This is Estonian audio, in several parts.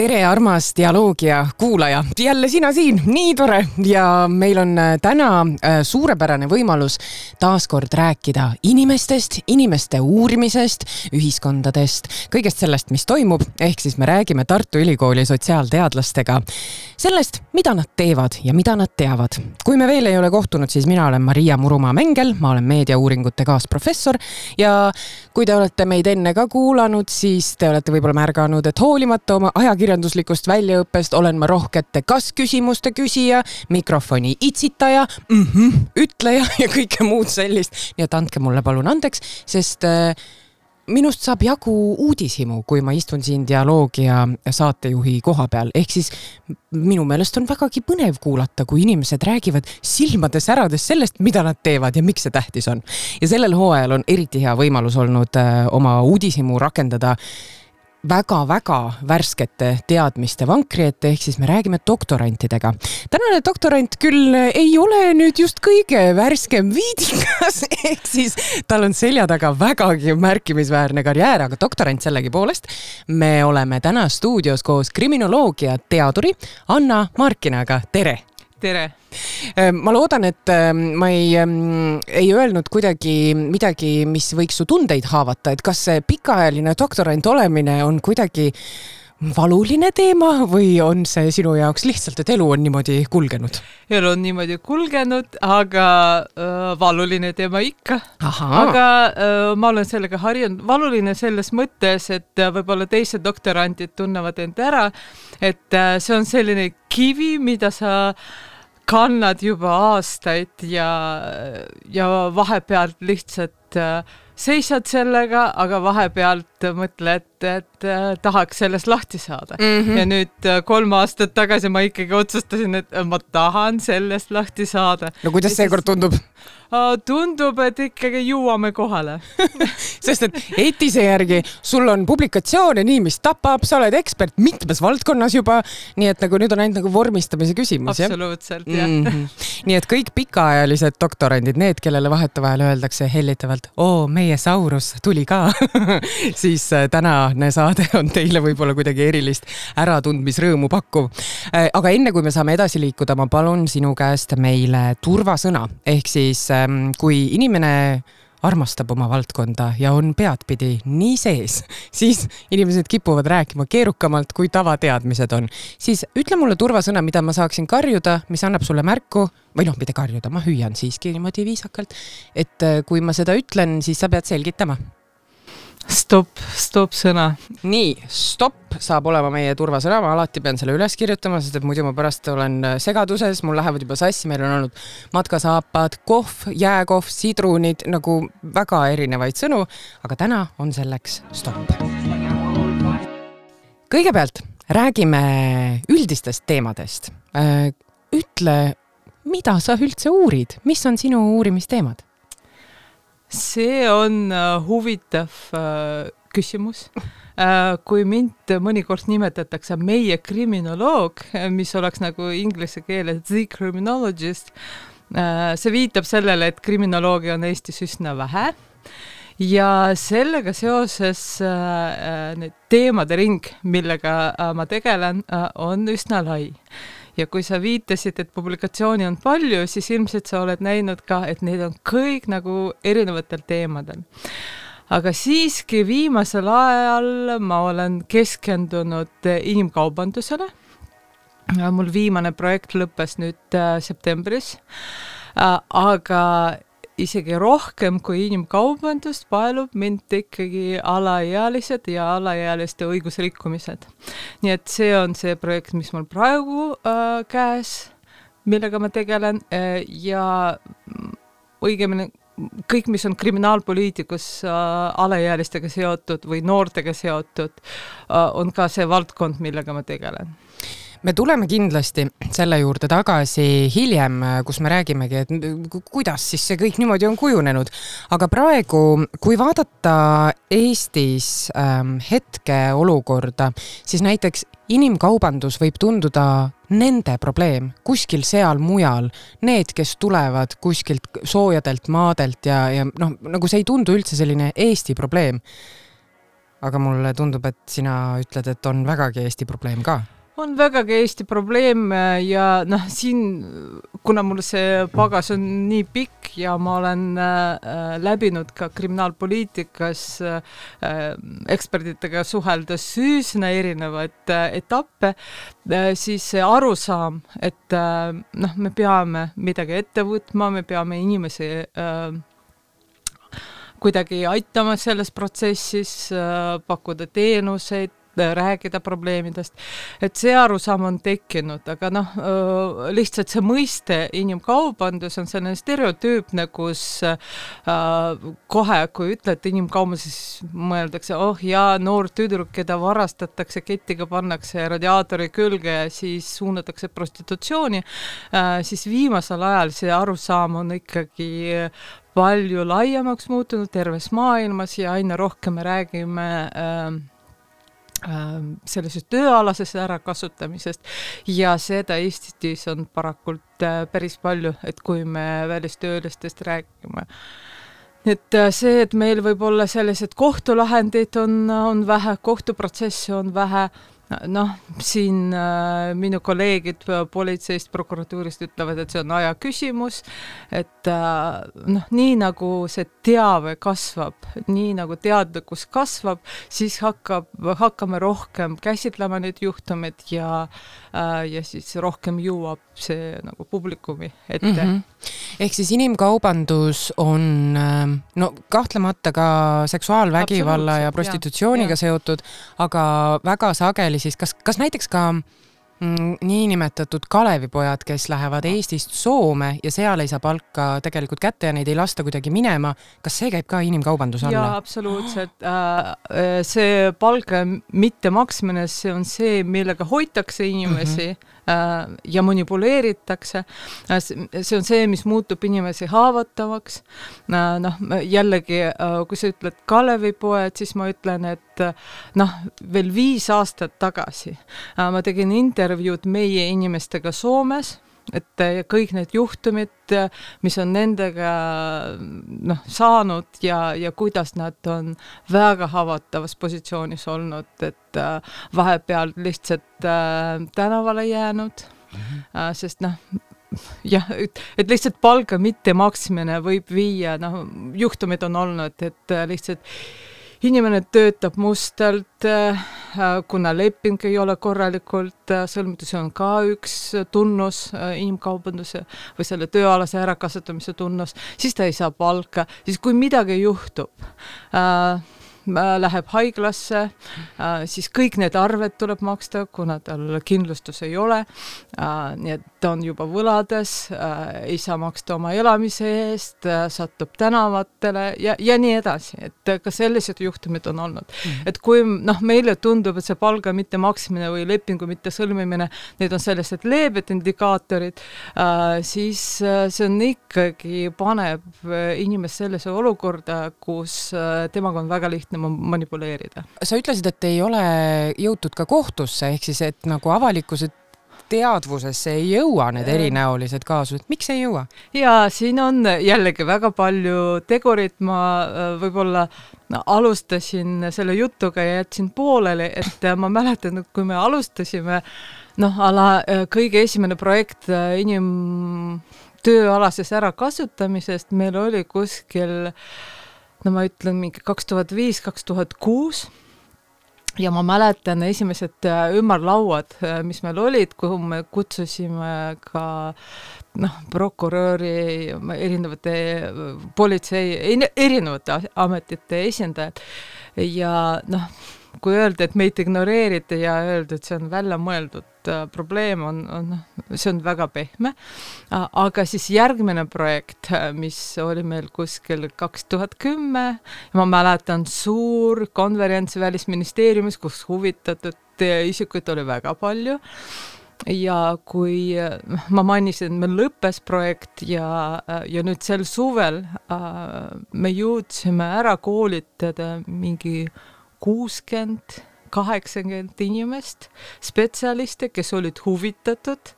tere, armas dialoogia kuulaja, jälle sina siin, nii tore. Ja meil on äh, täna äh, suurepärane võimalus taaskord rääkida inimestest, inimeste uurimisest, ühiskondadest, kõigest sellest, mis toimub, ehk siis me räägime Tartu Ülikooli sotsiaalteadlastega sellest, mida nad teevad ja mida nad teavad. kui me veel ei ole kohtunud, siis mina olen Maria Murumaa-Mengel, ma olen meediauuringute kaasprofessor. Ja kui te olete meid enne ka kuulanud, siis te olete võib-olla märganud, et hoolimata oma ajakirjanduslikust väljaõppest olen ma rohkete kas-küsimuste küsija, mikrofoni itsitaja mm, -hmm, ütleja ja kõike muud sellist. nii et andke mulle palun andeks, sest äh, minust saab jagu uudishimu, kui ma istun siin dialoogia saatejuhi koha peal, ehk siis minu meelest on vägagi põnev kuulata, kui inimesed räägivad silmade säradest sellest, mida nad teevad ja miks see tähtis on. ja sellel hooajal on eriti hea võimalus olnud äh, oma uudishimu rakendada väga-väga värskete teadmiste vankri ette, ehk siis me räägime doktorantidega. tänane doktorant küll ei ole nüüd just kõige värskem viidikas, ehk siis tal on selja taga vägagi märkimisväärne karjäär, aga doktorant sellegipoolest. me oleme täna stuudios koos kriminoloogia teaduri Anna Markinaga, tere! Tere! Ehm, ma loodan, et ehm, ma ei, ehm, ei öelnud kuidagi midagi, mis võiks su tundeid haavata, et kas see pikaajaline doktorant olemine on kuidagi valuline teema või on see sinu jaoks lihtsalt, et elu on niimoodi kulgenud? elu on niimoodi kulgenud, aga äh, valuline teema ikka. aga äh, ma olen sellega harjunud, valuline selles mõttes, et äh, võib-olla teised doktorandid tunnevad end ära, et äh, see on selline kivi, mida sa äh, kannad juba aastaid ja, ja vahepealt lihtsalt äh, seisad sellega, aga vahepealt mõtled, et äh, tahaks sellest lahti saada mm. -hmm. ja nüüd äh, kolm aastat tagasi ma ikkagi otsustasin, et ma tahan sellest lahti saada. no kuidas seekord tundub? tundub, et ikkagi jõuame kohale sest et ETISe järgi sul on publikatsioone nii, mis tapab, sa oled ekspert mitmes valdkonnas juba, nii et nagu nüüd on ainult nagu vormistamise küsimus. absoluutselt jah mm. -hmm. nii et kõik pikaajalised doktorandid, need, kellele vahetevahel öeldakse hellitavalt, oo, meie Saurus tuli ka siis äh, tänane saade on teile võib-olla kuidagi erilist äratundmisrõõmu pakkuv. Äh, aga enne kui me saame edasi liikuda, ma palun sinu käest meile turvasõna ehk siis äh, Ähm, kui inimene armastab oma valdkonda ja on peadpidi nii sees, siis inimesed kipuvad rääkima keerukamalt, kui tavateadmised on. siis ütle mulle turvasõna, mida ma saaksin karjuda, mis annab sulle märku või noh, mitte karjuda, ma hüüan siiski niimoodi viisakalt. et äh, kui ma seda ütlen, siis sa pead selgitama stopp, stopp sõna. nii, stopp saab olema meie turvasõna, ma alati pean selle üles kirjutama, sest et muidu ma pärast olen äh, segaduses, mul lähevad juba sassi, meil on olnud matkasaapad, kohv, jääkohv, sidrunid, nagu väga erinevaid sõnu, aga täna on selleks stopp. kõigepealt räägime üldistest teemadest. Äh, ütle, mida sa üldse uurid, mis on sinu uurimisteemad? See on äh, huvitav äh, küsimus äh,. kui mind mõnikord nimetatakse meie kriminoloog, mis oleks nagu inglise keeles the criminologist see viitab sellele, et kriminoloogia on Eestis üsna vähe ja sellega seoses need teemade ring, millega ma tegelen on üsna lai ja kui sa viitasid, et publikatsioone on palju, siis ilmselt sa oled näinud ka, et need on kõik nagu erinevatel teemadel. aga siiski viimasel ajal ma olen keskendunud inimkaubandusele. mul viimane projekt lõppes nüüd äh, septembris. Aga isegi rohkem kui inimkaubandust paelub mind ikkagi alaealised ja alaealiste õigusrikkumised. nii et see on see projekt, mis mul praegu äh, käes, millega ma tegelen äh, ja õigemini kõik, mis on kriminaalpoliitikas äh, alaealistega seotud või noortega seotud äh,, on ka see valdkond, millega ma tegelen me tuleme kindlasti selle juurde tagasi hiljem, kus me räägimegi, et kuidas siis see kõik niimoodi on kujunenud. aga praegu, kui vaadata Eestis ähm, hetkeolukorda, siis näiteks inimkaubandus võib tunduda nende probleem, kuskil seal mujal, need, kes tulevad kuskilt soojadelt maadelt ja, ja noh, nagu see ei tundu üldse selline Eesti probleem. Aga mulle tundub, et sina ütled, et on vägagi Eesti probleem ka on vägagi Eesti probleem äh, ja noh, siin kuna mul see pagas on nii pikk ja ma olen äh, läbinud ka kriminaalpoliitikas äh, ekspertidega suheldes üsna erinevaid äh, etappe äh,, siis see arusaam, et äh, noh, me peame midagi ette võtma, me peame inimesi äh, kuidagi aitama selles protsessis äh,, pakkuda teenuseid, rääkida probleemidest, et see arusaam on tekkinud, aga noh, lihtsalt see mõiste inimkaubandus on selline stereotüüpne, kus äh, kohe, kui ütled inimkaubandus, siis mõeldakse, oh jaa, noor tüdruk, keda varastatakse, ketiga pannakse radiaatori külge ja siis suunatakse prostitutsiooni äh,, siis viimasel ajal see arusaam on ikkagi palju laiemaks muutunud terves maailmas ja aina rohkem me räägime äh, sellisest tööalasest ärakasutamisest ja seda Eestis on parakult äh, päris palju, et kui me välistöölistest räägime. et äh, see, et meil võib olla sellised kohtulahendid on, on vähe, kohtuprotsesse on vähe noh, siin äh, minu kolleegid politseist, prokuratuurist ütlevad, et see on aja küsimus, et äh, noh, nii nagu see teave kasvab, nii nagu teadlikkus kasvab, siis hakkab, hakkame rohkem käsitlema neid juhtumeid ja äh, ja siis rohkem jõuab see nagu publikumi ette mm. -hmm. ehk siis inimkaubandus on äh, no kahtlemata ka seksuaalvägivalla ja prostitutsiooniga ja. seotud, aga väga sageli siis kas, kas näiteks ka mm, niinimetatud Kalevipojad, kes lähevad Eestist Soome ja seal ei saa palka tegelikult kätte ja neid ei lasta kuidagi minema, kas see käib ka inimkaubanduse alla? jaa, absoluutselt äh,. see palga mittemaksmine, see on see, millega hoitakse inimesi mm. -hmm Äh, ja manipuleeritakse. Äh, see on see, mis muutub inimesi haavatavaks. Äh, noh, jällegi, kui sa ütled Kalevipoed, siis ma ütlen, et noh, veel viis aastat tagasi ma tegin intervjuud meie inimestega Soomes et kõik need juhtumid, mis on nendega noh, saanud ja, ja kuidas nad on väga haavatavas positsioonis olnud, et äh, vahepeal lihtsalt äh, tänavale jäänud mm, -hmm. sest noh, jah, et, et lihtsalt palga mittemaksmine võib viia, noh, juhtumid on olnud, et lihtsalt inimene töötab mustalt, äh, kuna leping ei ole korralikult äh, sõlmitud, see on ka üks tunnus äh, inimkaubanduse või selle tööalase ärakasutamise tunnus, siis ta ei saa palka, siis kui midagi juhtub äh,, läheb haiglasse, äh, siis kõik need arved tuleb maksta, kuna tal kindlustus ei ole. Äh, nii et ta on juba võlades, äh, ei saa maksta oma elamise eest, satub tänavatele ja, ja nii edasi, et ka sellised juhtumid on olnud. -hmm. et kui noh, meile tundub, et see palga mittemaksmine või lepingu mittesõlmimine, need on sellised leebed indikaatorid, siis see on ikkagi, paneb inimest sellise olukorda, kus temaga on väga lihtne manipuleerida. sa ütlesid, et ei ole jõutud ka kohtusse, ehk siis et nagu avalikkuse teadvusesse ei jõua need erinäolised kaasused, miks ei jõua? ja siin on jällegi väga palju tegurit, ma äh, võib-olla no, alustasin selle jutuga ja jätsin pooleli, et äh, ma mäletan, et kui me alustasime noh, ala äh, kõige esimene projekt inim tööalasest ärakasutamisest, meil oli kuskil äh, no ma ütlen mingi kaks tuhat viis, kaks tuhat kuus ja ma mäletan esimesed äh, ümarlauad, äh, mis meil olid, kuhu me kutsusime ka noh, prokuröri, erinevate politsei, erinevate ametite esindajad. Ja noh, kui öelda, et meid ignoreeriti ja öelda, et see on väljamõeldud äh, probleem, on, on, see on väga pehme. aga siis järgmine projekt, äh, mis oli meil kuskil kaks tuhat kümme, ma mäletan, suur konverents Välisministeeriumis, kus huvitatud äh, isikuid oli väga palju ja kui ma mainisin, meil lõppes projekt ja, ja nüüd sel suvel äh, me jõudsime ära koolitada mingi kuuskümmend, kaheksakümmend inimest, spetsialiste, kes olid huvitatud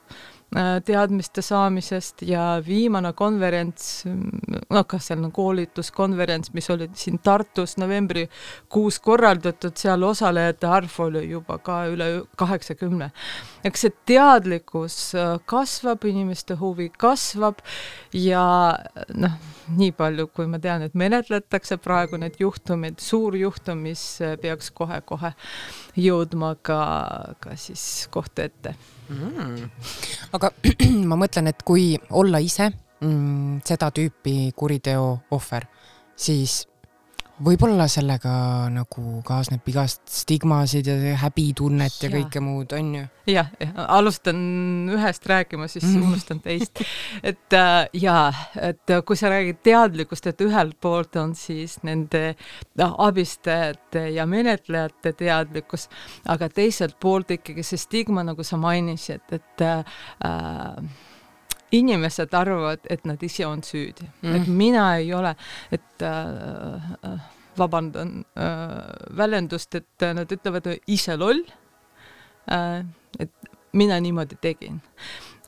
teadmiste saamisest ja viimane konverents, noh, kas seal on koolituskonverents, mis oli siin Tartus novembrikuus korraldatud, seal osalejate arv oli juba ka üle kaheksakümne. eks see teadlikkus äh, kasvab, inimeste huvi kasvab ja noh, nii palju, kui ma tean, et menetletakse praegu need juhtumid, suur juhtum, mis peaks kohe-kohe jõudma ka, ka siis kohtu ette mm.. aga ma mõtlen, et kui olla ise mm, seda tüüpi kuriteo ohver, siis võib-olla sellega nagu kaasneb igast stigmasid ja häbitunnet ja, ja kõike muud, on ju? jah, alustan ühest rääkima, siis mm. unustan teist. et äh, jaa, et kui sa räägid teadlikkust, et ühelt poolt on siis nende noh, abistajate ja menetlejate teadlikkus, aga teiselt poolt ikkagi see stigma, nagu sa mainisid, et äh, inimesed arvavad, et nad ise on süüdi. Mm., et mina ei ole, et äh, äh vabandan äh, väljendust, et nad ütlevad ise loll äh,, et mina niimoodi tegin.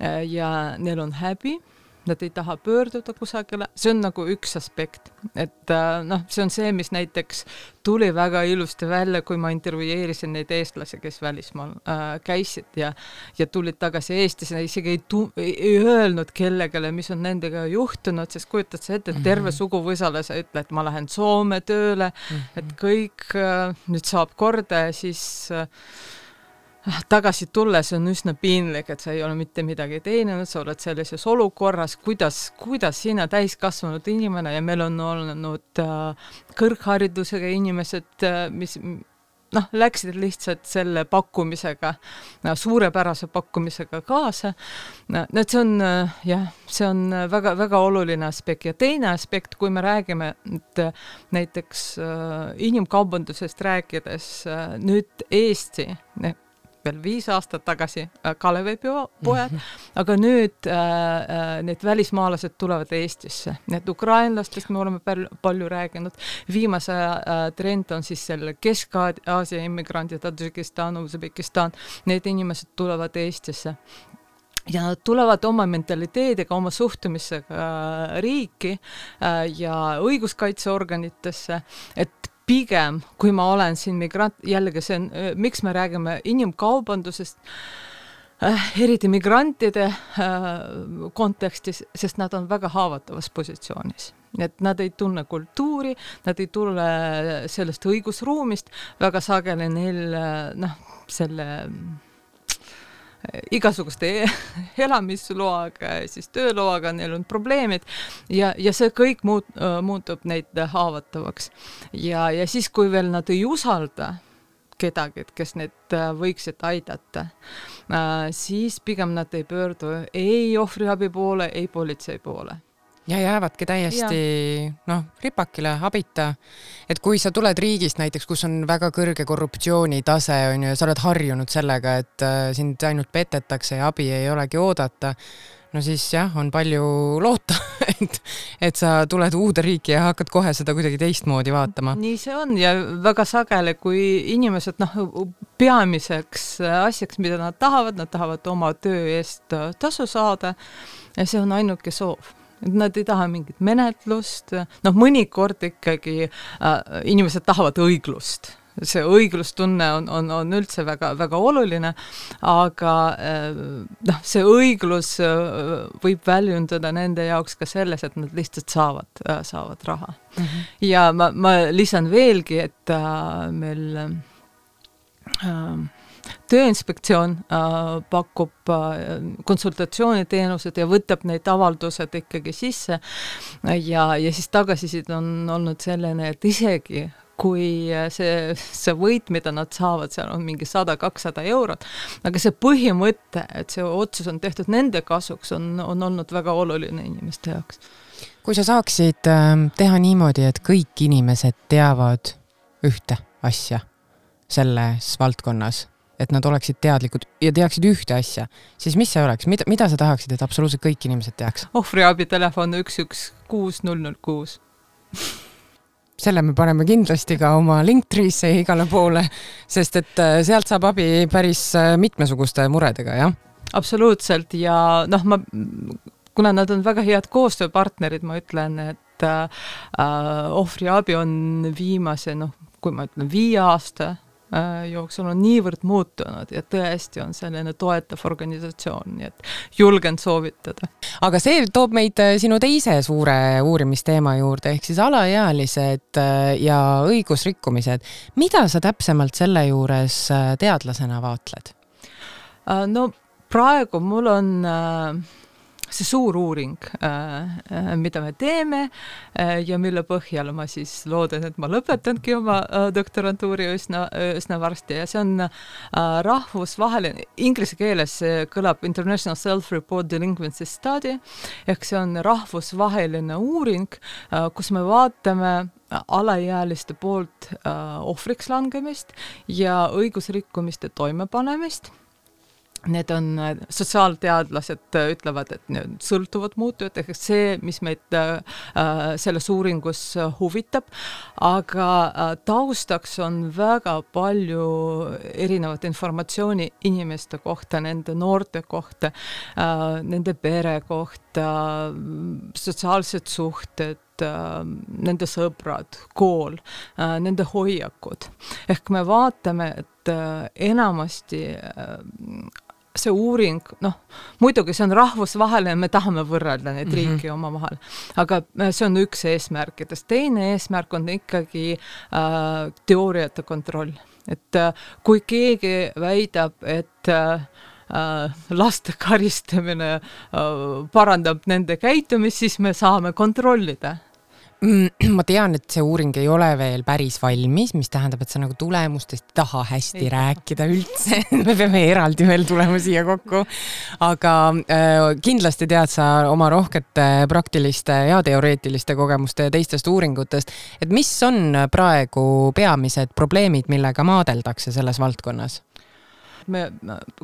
Äh, ja neil on häbi nad ei taha pöörduda kusagile, see on nagu üks aspekt, et äh, noh, see on see, mis näiteks tuli väga ilusti välja, kui ma intervjueerisin neid eestlasi, kes välismaal äh, käisid ja ja tulid tagasi Eestisse, isegi ei tu-, ei öelnud kellelegi, mis on nendega juhtunud, sest kujutad sa ette, et terve -hmm. suguvõsale sa ütled, ma lähen Soome tööle mm, -hmm. et kõik äh, nüüd saab korda ja siis äh, tagasi tulles on üsna piinlik, et sa ei ole mitte midagi teeninud, sa oled sellises olukorras, kuidas, kuidas sina, täiskasvanud inimene ja meil on olnud äh, kõrgharidusega inimesed äh,, mis noh, läksid lihtsalt selle pakkumisega, suurepärase pakkumisega kaasa. no et see on äh, jah, see on väga-väga oluline aspekt ja teine aspekt, kui me räägime, et näiteks äh, inimkaubandusest rääkides äh, nüüd Eesti veel viis aastat tagasi äh, Kalevipojad, mhm. aga nüüd äh, äh, need välismaalased tulevad Eestisse, need ukrainlastest me oleme palju, rääkinud, viimase äh, trend on siis selle Kesk-Aasia immigrandid, Tadžikistan, Usbekistan, need inimesed tulevad Eestisse. Ja nad tulevad oma mentaliteediga, oma suhtumisega äh, riiki ja õiguskaitseorganitesse, et pigem, kui ma olen siin migrant, jällegi see on, miks me räägime inimkaubandusest äh,, eriti migrantide äh, kontekstis, sest nad on väga haavatavas positsioonis. et nad ei tunne kultuuri, nad ei tule sellest õigusruumist, väga sageli neil noh, selle igasuguste elamisloaga siis tööloaga, neil on probleemid ja, ja see kõik muut-, muutub neid haavatavaks. ja, ja siis, kui veel nad ei usalda kedagi, kes neid võiksid aidata, siis pigem nad ei pöördu ei ohvriabi poole, ei politsei poole ja jäävadki täiesti noh, ripakile, abita. et kui sa tuled riigist näiteks, kus on väga kõrge korruptsioonitase on ju ja sa oled harjunud sellega, et äh, sind ainult petetakse ja abi ei olegi oodata, no siis jah, on palju loota et, et sa tuled uude riiki ja hakkad kohe seda kuidagi teistmoodi vaatama. nii see on ja väga sageli, kui inimesed noh, peamiseks asjaks, mida nad tahavad, nad tahavad oma töö eest tasu saada ja see on ainuke soov et nad ei taha mingit menetlust, noh, mõnikord ikkagi äh, inimesed tahavad õiglust see õiglustunne on, on, on üldse väga-väga oluline, aga äh, noh, see õiglus äh, võib väljundada nende jaoks ka selles, et nad lihtsalt saavad, äh, saavad raha mm. -hmm. ja ma, ma lisan veelgi, et meil äh, Tööinspektsioon äh, pakub äh, konsultatsiooniteenused ja võtab need avaldused ikkagi sisse ja, ja siis tagasiside on olnud selline, et isegi kui see, see võit, mida nad saavad, seal on mingi sada-kakssada eurot, aga see põhimõte, et see otsus on tehtud nende kasuks, on, on olnud väga oluline inimeste jaoks. kui sa saaksid äh, teha niimoodi, et kõik inimesed teavad ühte asja selles valdkonnas et nad oleksid teadlikud ja teaksid ühte asja, siis mis see oleks, mida, mida sa tahaksid, et absoluutselt kõik inimesed teaks? ohvriabitelefon üks, üks, kuus, null, null, kuus. selle me paneme kindlasti ka oma Linktree'sse ja igale poole, sest et äh, sealt saab abi päris äh, mitmesuguste muredega, jah absoluutselt ja noh, ma, kuna nad on väga head koostööpartnerid, ma ütlen, et äh, ohvriabi on viimase noh, kui ma ütlen viie aasta Äh, jooksul on niivõrd muutunud ja tõesti on selline toetav organisatsioon, nii et julgen soovitada. aga see toob meid äh, sinu teise suure uurimisteema juurde, ehk siis alaealised äh, ja õigusrikkumised. mida sa täpsemalt selle juures teadlasena vaatled? no praegu mul on äh, see suur uuring, äh, äh, mida me teeme äh, ja mille põhjal ma siis loodan, et ma lõpetangi oma doktorantuuri üsna, üsna varsti. Ja see on rahvusvaheline, inglise keeles kõlab International Self-Report Delinquency Study. Ehk see on rahvusvaheline uuring, kus me vaatame alaealiste poolt ohvriks langemist ja õigusrikkumiste toimepanemist Need on, äh, sotsiaalteadlased äh, ütlevad, et need sõltuvad muutujad, ehk see, mis meid äh, äh selles uuringus huvitab, aga äh, taustaks on väga palju erinevat informatsiooni inimeste kohta, nende noorte kohta äh,, nende pere kohta, sotsiaalsed suhted, nende sõbrad, kool, nende hoiakud. ehk me vaatame, et enamasti see uuring, noh, muidugi see on rahvusvaheline, me tahame võrrelda neid mm -hmm. riike omavahel, aga äh, see on üks eesmärkidest. teine eesmärk on ikkagi äh, teooriate kontroll, et äh, kui keegi väidab, et äh, äh laste karistamine äh, parandab nende käitumist, siis me saame kontrollida ma tean, et see uuring ei ole veel päris valmis, mis tähendab, et sa nagu tulemustest ei taha hästi ei. rääkida üldse me peame eraldi veel tulema siia kokku. aga äh, kindlasti tead sa oma rohkete praktiliste ja teoreetiliste kogemuste ja teistest uuringutest, et mis on praegu peamised probleemid, millega maadeldakse selles valdkonnas? me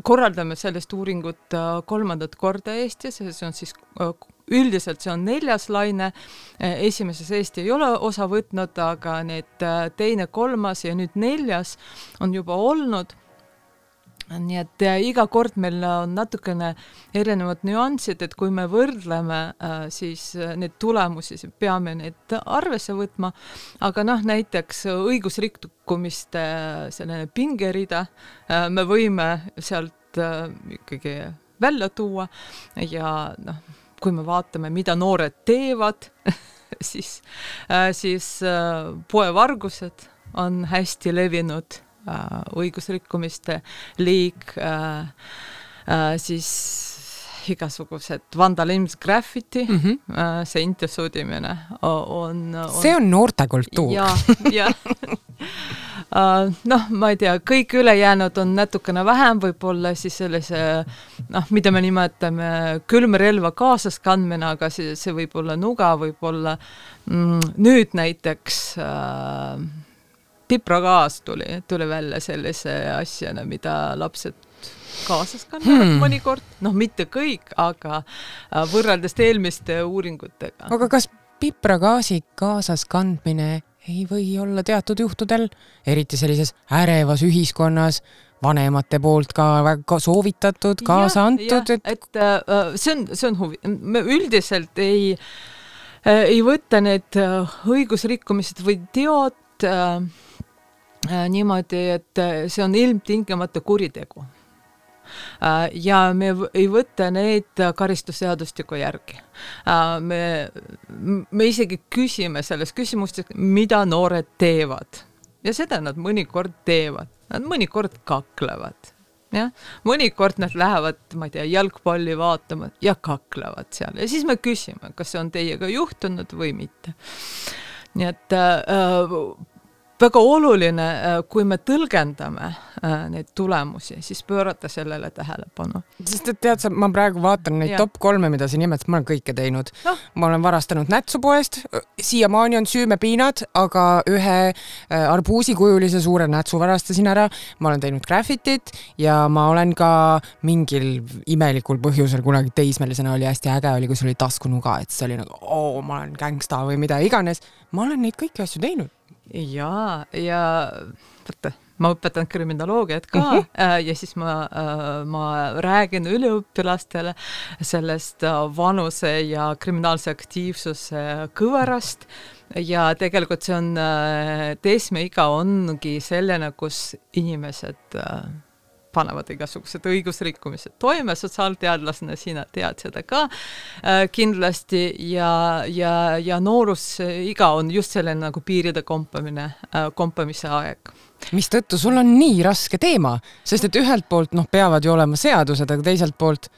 korraldame sellist uuringut äh, kolmandat korda Eestis ja see on siis äh, üldiselt see on neljas laine, esimeses Eesti ei ole osa võtnud, aga need äh, teine, kolmas ja nüüd neljas on juba olnud. Nii et ja iga kord meil on natukene erinevad nüansid, et kui me võrdleme äh, siis äh, neid tulemusi, siis peame neid arvesse võtma, aga noh, näiteks õigusrikkumiste selline pingerida me võime sealt ikkagi välja tuua. Ja noh, kui me vaatame, mida noored teevad siis, äh, siis äh, poevargused on hästi levinud äh, õigusrikkumiste liik, siis igasugused vandalism, graffiti mm, -hmm. seinte sudimine on, on. see on noortekultuur. ja, jah Uh, noh, ma ei tea, kõik ülejäänud on natukene vähem, võib-olla siis sellise noh, mida me nimetame külmrelva kaasas kandmine, aga see, see võib olla nuga, võib-olla mm, nüüd näiteks äh, pipragaas tuli, tuli välja sellise asjana, mida lapsed kaasas kannavad hmm. mõnikord, noh, mitte kõik, aga äh, võrreldes eelmiste uuringutega. aga kas pipragaasi kaasas kandmine ei või olla teatud juhtudel, eriti sellises ärevas ühiskonnas, vanemate poolt ka väga soovitatud, kaasa antud, et et äh, see on, see on huvi-, me üldiselt ei äh,, ei võta need äh, õigusrikkumised või teod äh, äh, niimoodi, et äh, see on ilmtingimata kuritegu. Äh, ja me ei võta neid karistusseadustiku järgi. Äh, me, me isegi küsime selles küsimustes, mida noored teevad. Ja seda nad mõnikord teevad, nad mõnikord kaklevad. Jah, mõnikord nad lähevad, ma ei tea, jalgpalli vaatama ja kaklevad seal. Ja siis me küsime, kas see on teiega juhtunud või mitte. nii et äh, väga oluline, äh, kui me tõlgendame äh, neid tulemusi, siis pöörata sellele tähelepanu. sest et tead sa, ma praegu vaatan neid ja. top kolme, mida sa nimetasid, ma olen kõike teinud no.. ma olen varastanud nätsupoest, siiamaani on süümepiinad, aga ühe äh, arbuusikujulise suure nätsu varastasin ära. ma olen teinud graffitit ja ma olen ka mingil imelikul põhjusel kunagi teismelisena oli hästi äge oli, kui sul oli taskunuga, et see oli nagu oo, ma olen gängsta või mida iganes. ma olen neid kõiki asju teinud jaa, ja vaata, ma õpetan kriminoloogiat ka uh -huh. äh, ja siis ma äh,, ma räägin üliõpilastele sellest äh, vanuse ja kriminaalse aktiivsuse kõverast ja tegelikult see on teismeiga ongi selline, kus inimesed panevad igasugused õigusrikkumised toime, sotsiaalteadlasena sina tead seda ka äh, kindlasti ja, ja, ja noorusiga on just selline nagu piiride kompamine äh,, kompamise aeg. Mistõttu sul on nii raske teema, sest et ühelt poolt noh, peavad ju olema seadused, aga teiselt poolt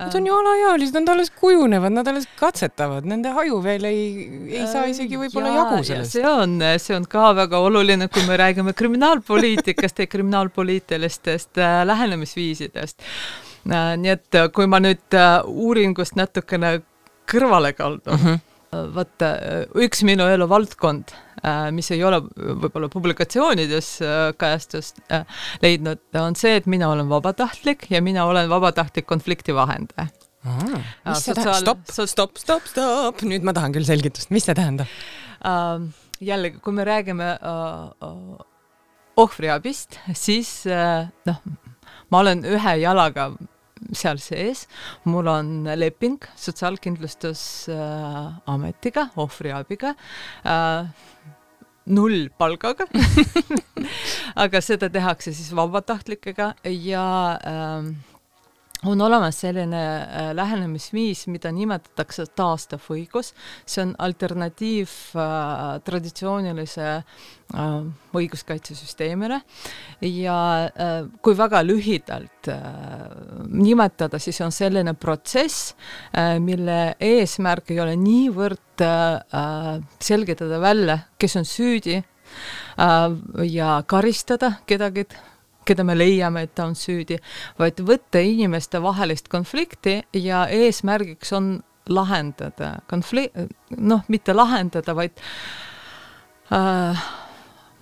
Nad on ju alaealised, nad alles kujunevad, nad alles katsetavad, nende haju veel ei, ei saa isegi võib-olla jagu sellest. see on, see on ka väga oluline, kui me räägime kriminaalpoliitikast ja kriminaalpoliitilistest äh, lähenemisviisidest äh,. nii et äh, kui ma nüüd äh, uuringust natukene kõrvale kaldun mm, -hmm vaata, üks minu elu valdkond, äh, mis ei ole võib-olla publikatsioonides äh, kajastust äh, leidnud, on see, et mina olen vabatahtlik ja mina olen vabatahtlik konflikti vahendaja. mis see tähendab, stopp, stopp, stopp, stopp, nüüd ma tahan küll selgitust, mis see tähendab? jällegi, kui me räägime ohvriabist, siis noh, ma olen ühe jalaga seal sees. mul on leping Sotsiaalkindlustusametiga, ohvriabiga äh,, null palgaga aga seda tehakse siis vabatahtlikega ja äh, on olemas selline äh, lähenemisviis, mida nimetatakse taastav õigus, see on alternatiiv äh, traditsioonilise äh, õiguskaitsesüsteemile. Ja äh, kui väga lühidalt äh, nimetada, siis on selline protsess äh,, mille eesmärk ei ole niivõrd äh, selgitada välja, kes on süüdi äh, ja karistada kedagi keda me leiame, et ta on süüdi, vaid võtta inimeste vahelist konflikti ja eesmärgiks on lahendada konflikt, noh, mitte lahendada, vaid äh,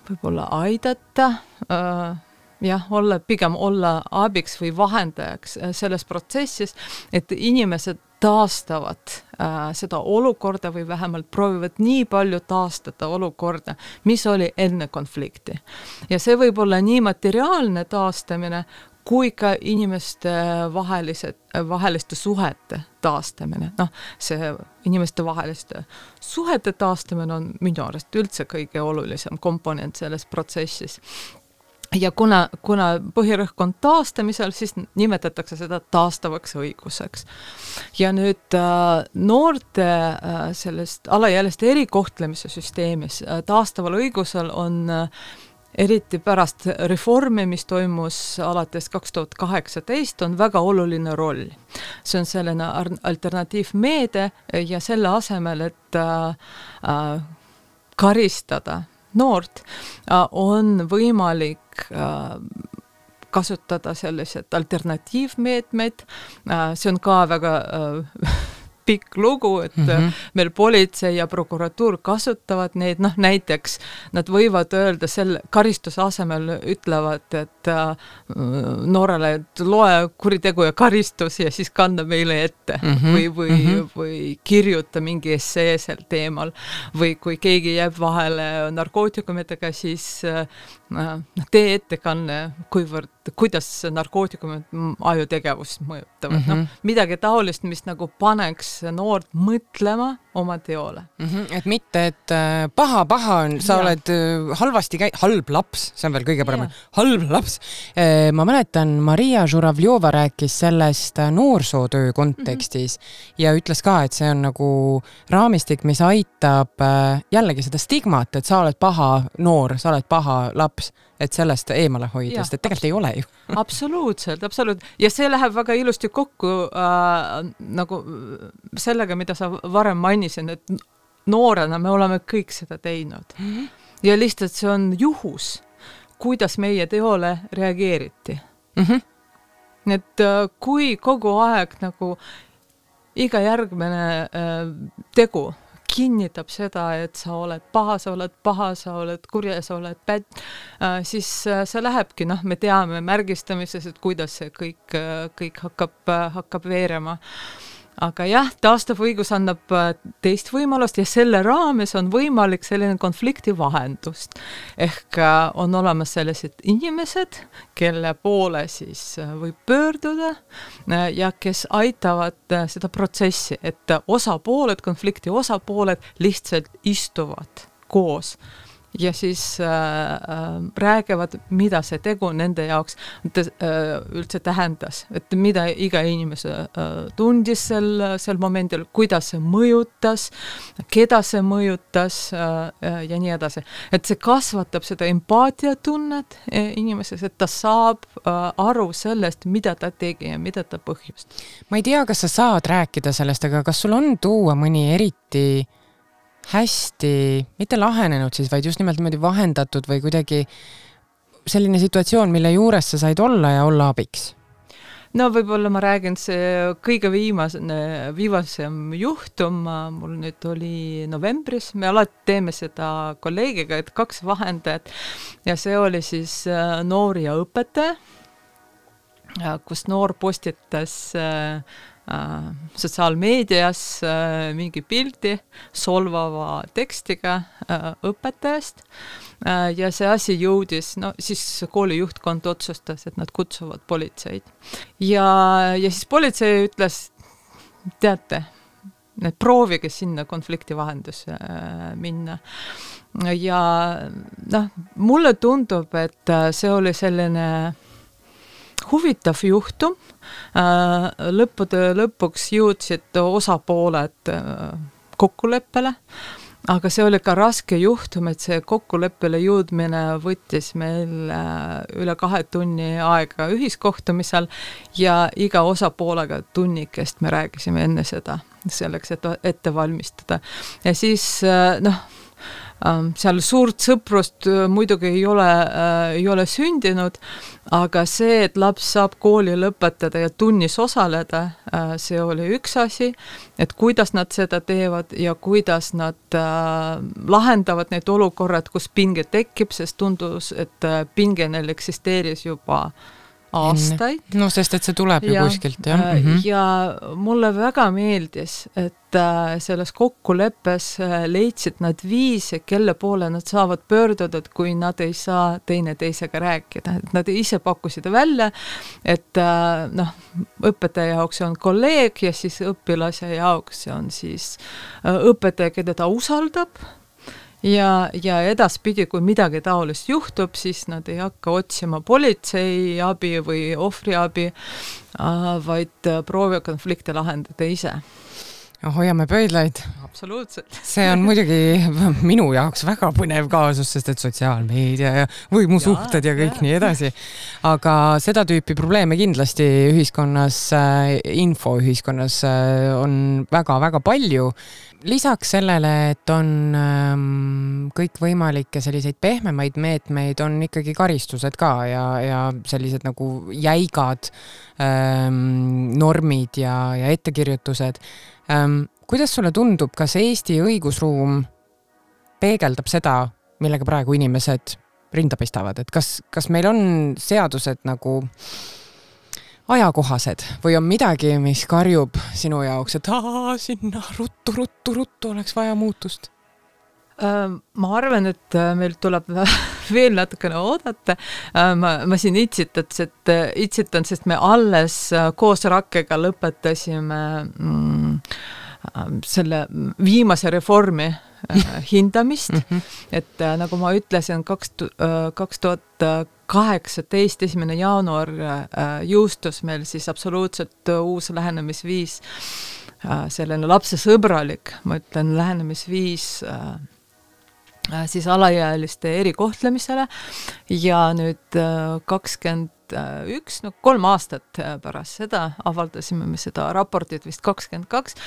võib-olla aidata äh, jah, olla, pigem olla abiks või vahendajaks äh, selles protsessis, et inimesed taastavad äh, seda olukorda või vähemalt proovivad nii palju taastada olukorda, mis oli enne konflikti. ja see võib olla nii materiaalne taastamine kui ka inimeste vahelised, vaheliste suhete taastamine, noh, see inimeste vaheliste suhete taastamine on minu arust üldse kõige olulisem komponent selles protsessis ja kuna, kuna põhirõhk on taastamisel, siis nimetatakse seda taastavaks õiguseks. ja nüüd äh, noorte äh, sellest alaealiste erikohtlemise süsteemis äh, taastaval õigusel on äh, eriti pärast reformi, mis toimus alates kaks tuhat kaheksateist, on väga oluline roll. see on selline alternatiivmeede ja selle asemel, et äh, äh, karistada noort, äh, on võimalik äh, kasutada selliseid alternatiivmeetmeid, äh, see on ka väga pikk lugu, et mm -hmm. meil politsei ja prokuratuur kasutavad neid, noh näiteks nad võivad öelda selle karistuse asemel, ütlevad, et äh, noorele, et loe kuritegu ja karistus ja siis kanna meile ette mm -hmm. või, või mm, -hmm. või kirjuta mingi essee sel teemal. või kui keegi jääb vahele narkootikumidega, siis äh, tee ettekanne, kuivõrd, kuidas narkootikumid ajutegevust mõjutavad mm, -hmm. noh, mhm. midagi taolist, mis nagu paneks noort mõtlema oma teole mm. -hmm, et mitte, et äh, paha, paha on, sa ja. oled äh, halvasti käi-, halb laps, see on veel kõige parem, halb laps äh,. ma mäletan, Maria Žuravljova rääkis sellest noorsootöö kontekstis mm -hmm. ja ütles ka, et see on nagu raamistik, mis aitab jällegi seda stigmat, et sa oled paha noor, sa oled paha laps et sellest eemale hoida, sest et tegelikult ei ole ju absoluutselt, absoluutselt ja see läheb väga ilusti kokku äh, nagu sellega, mida sa varem mainisid, et noorena me oleme kõik seda teinud mm. -hmm. ja lihtsalt see on juhus, kuidas meie teole reageeriti mm. -hmm. et äh, kui kogu aeg nagu iga järgmine äh, tegu kinnitab seda, et sa oled paha, sa oled paha, sa oled kurja, sa oled pätt, äh, siis äh, see lähebki, noh, me teame märgistamises, et kuidas see kõik, äh, kõik hakkab, hakkab veerema aga jah, taastav õigus annab äh, teist võimalust ja selle raames on võimalik selline konflikti vahendust. ehk äh, on olemas sellised inimesed, kelle poole siis äh, võib pöörduda ja kes aitavad seda protsessi, et osapooled, konflikti osapooled lihtsalt istuvad koos ja siis äh, äh, räägivad, mida see tegu nende jaoks äh, üldse tähendas, et mida iga inimese äh, tundis sel, sel momendil, kuidas see mõjutas, keda see mõjutas äh, ja nii edasi. et see kasvatab seda empaatiatunnet äh, inimeses, et ta saab äh, aru sellest, mida ta tegi ja mida ta põhjustas. ma ei tea, kas sa saad rääkida sellest, aga kas sul on tuua mõni eriti hästi, mitte lahenenud siis, vaid just nimelt niimoodi vahendatud või kuidagi selline situatsioon, mille juures sa said olla ja olla abiks? no võib-olla ma räägin, see kõige viimane, viimasem juhtum mul nüüd oli novembris, me alati teeme seda kolleegiga, et kaks vahendajat ja see oli siis äh, noor ja õpetaja, kus noor postitas äh, Äh, sotsiaalmeedias äh, mingi pildi solvava tekstiga äh, õpetajast ja see asi jõudis, no siis kooli juhtkond otsustas, et nad kutsuvad politseid. ja, ja siis politsei ütles, teate, et proovige sinna konflikti vahendusse minna. ja noh, mulle tundub, et see oli selline huvitav juhtum. Äh, lõppude lõpuks jõudsid osapooled äh, kokkuleppele, aga see oli ka raske juhtum, et see kokkuleppele jõudmine võttis meil äh, üle kahe tunni aega ühiskohtumisel ja iga osapoolega tunnikest me rääkisime enne seda, selleks, et ette valmistada. ja siis noh seal suurt sõprust äh, muidugi ei ole, äh, ei ole sündinud, aga see, et laps saab kooli lõpetada ja tunnis osaleda, äh, see oli üks asi, et kuidas nad seda teevad ja kuidas nad lahendavad need olukorrad, kus pinge tekib, sest tundus, et pinge neil eksisteeris juba aastaid. no sest, et see tuleb ju ja, kuskilt, jah mm. -hmm. ja mulle väga meeldis, et äh, selles kokkuleppes äh, leidsid nad viise, kelle poole nad saavad pöörduda, et kui nad ei saa teineteisega rääkida, et nad ise pakkusid välja, et noh, õpetaja jaoks on kolleeg ja siis õpilase jaoks on siis õpetaja, keda ta usaldab ja, ja edaspidi, kui midagi taolist juhtub, siis nad ei hakka otsima politsei abi või ohvriabi, vaid proovivad konflikte lahendada ise hoiame pöidlaid. absoluutselt. see on muidugi minu jaoks väga põnev kaasus, sest et sotsiaalmeedia ja võimusuhted ja, ja kõik ja. nii edasi. aga seda tüüpi probleeme kindlasti ühiskonnas, äh, infoühiskonnas äh, on väga-väga palju. lisaks sellele, et on ähm, kõikvõimalikke selliseid pehmemaid meetmeid, on ikkagi karistused ka ja, ja sellised nagu jäigad ähm, normid ja, ja ettekirjutused. Kuidas sulle tundub, kas Eesti õigusruum peegeldab seda, millega praegu inimesed rinda pistavad, et kas, kas meil on seadused nagu ajakohased või on midagi, mis karjub sinu jaoks, et aa, sinna ruttu, ruttu, ruttu oleks vaja muutust? ma arvan, et äh, meil tuleb veel natukene oodata. Äh, ma, ma siin itsitaks, et äh, itsitan, sest me alles koos Rakkega lõpetasime mm, selle viimase reformi hindamist mm, -hmm. et nagu ma ütlesin, kaks, kaks tuhat kaheksateist, esimene jaanuar jõustus meil siis absoluutselt uus lähenemisviis, selline lapsesõbralik, ma ütlen, lähenemisviis Äh, siis alaealiste erikohtlemisele. Ja nüüd äh, kakskümmend üks, no kolm aastat äh, pärast seda avaldasime me seda raportit vist kakskümmend kaks,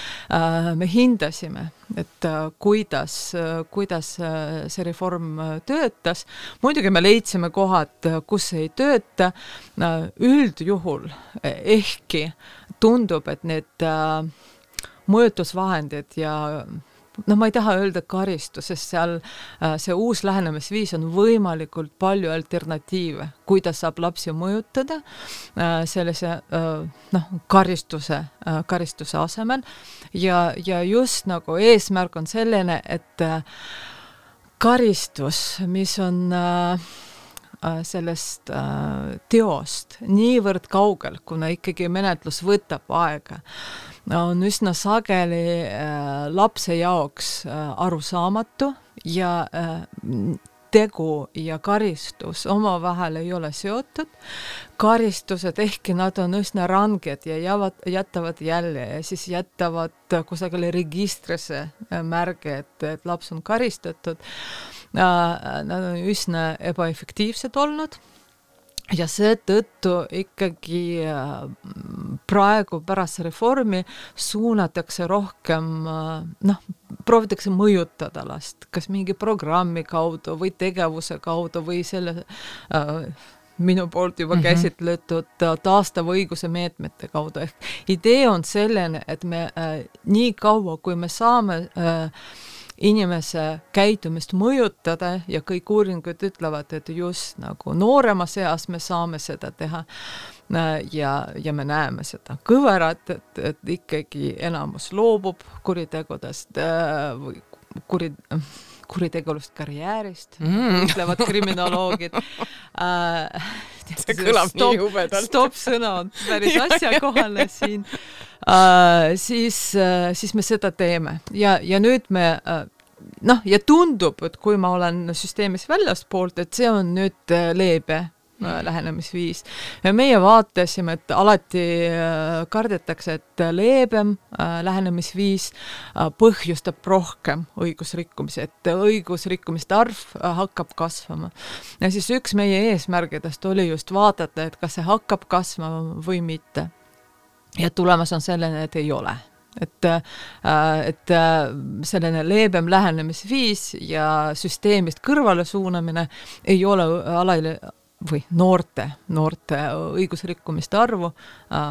me hindasime, et kuidas, kuidas see reform töötas. muidugi me leidsime kohad, kus ei tööta, üldjuhul ehkki tundub, et need mõjutusvahendid ja noh, ma ei taha öelda karistus, sest seal äh, see uus lähenemisviis on võimalikult palju alternatiive, kuidas saab lapsi mõjutada äh, sellise äh, noh, karistuse, karistuse asemel. Ja, ja just nagu eesmärk on selline, et karistus, mis on sellest teost niivõrd kaugel, kuna ikkagi menetlus võtab aega on üsna sageli äh, lapse jaoks äh, arusaamatu ja äh, tegu ja karistus omavahel ei ole seotud. karistused, ehkki nad on üsna ranged ja jäävad, jätavad jälje ja siis jätavad kusagile registrisse märge, et, et laps on karistatud, nad on üsna ebaefektiivsed olnud ja seetõttu ikkagi äh, praegu pärast reformi suunatakse rohkem äh, noh, proovitakse mõjutada last, kas mingi programmi kaudu või tegevuse kaudu või selle äh, minu poolt juba mm -hmm. käsitletud taastava õiguse meetmete kaudu, ehk idee on selline, et me äh, nii kaua, kui me saame äh, inimese käitumist mõjutada ja kõik uuringud ütlevad, et just nagu nooremas eas me saame seda teha. ja, ja me näeme seda kõverat, et, et ikkagi enamus loobub kuritegudest äh, või kuri, kuritegevust karjäärist mm., ütlevad kriminoloogid äh,. see kõlab stop, nii jubedalt. stopp-sõna on päris asjakohane siin äh,. siis äh,, siis me seda teeme ja, ja nüüd me äh, noh, ja tundub, et kui ma olen süsteemis väljaspoolt, et see on nüüd äh, leebe äh, lähenemisviis. meie vaatasime, et alati äh, kardetakse, et leebem lähenemisviis põhjustab rohkem õigusrikkumisi, et õigusrikkumiste arv hakkab kasvama. ja siis üks meie eesmärgidest oli just vaadata, et kas see hakkab kasvama või mitte. ja tulemus on selline, et ei ole et, äh, et äh, selline leebem lähenemisviis ja süsteemist kõrvale suunamine ei ole alali- või noorte, noorte õigusrikkumiste arvu äh,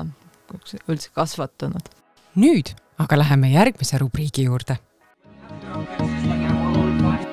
üldse kasvatanud. nüüd aga läheme järgmise rubriigi juurde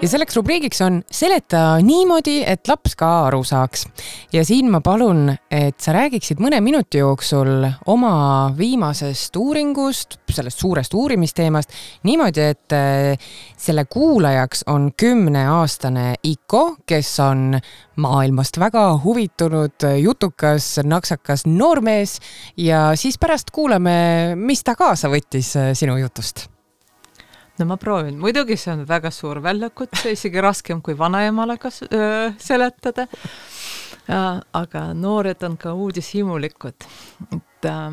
ja selleks rubriigiks on seleta niimoodi, et laps ka aru saaks. ja siin ma palun, et sa räägiksid mõne minuti jooksul oma viimasest uuringust, sellest suurest uurimisteemast niimoodi, et eh, selle kuulajaks on kümneaastane Iko, kes on maailmast väga huvitunud, jutukas, naksakas noormees ja siis pärast kuulame, mis ta kaasa võttis eh, sinu jutust no ma proovin, muidugi see on väga suur väljakutse, isegi raskem kui vanaemale kas öö, seletada. aga noored on ka uudishimulikud, et äh,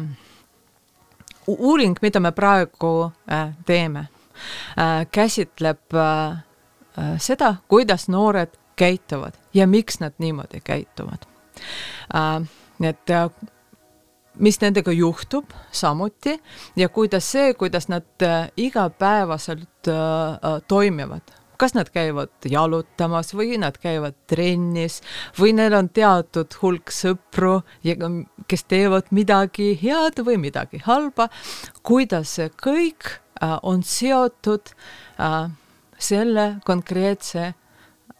uuring, mida me praegu äh, teeme äh,, käsitleb äh, seda, kuidas noored käituvad ja miks nad niimoodi käituvad äh,. nii et äh, mis nendega juhtub samuti ja kuidas see, kuidas nad äh, igapäevaselt äh, äh, toimivad. Kas nad käivad jalutamas või nad käivad trennis või neil on teatud hulk sõpru, kes teevad midagi head või midagi halba, kuidas see kõik on seotud selle konkreetse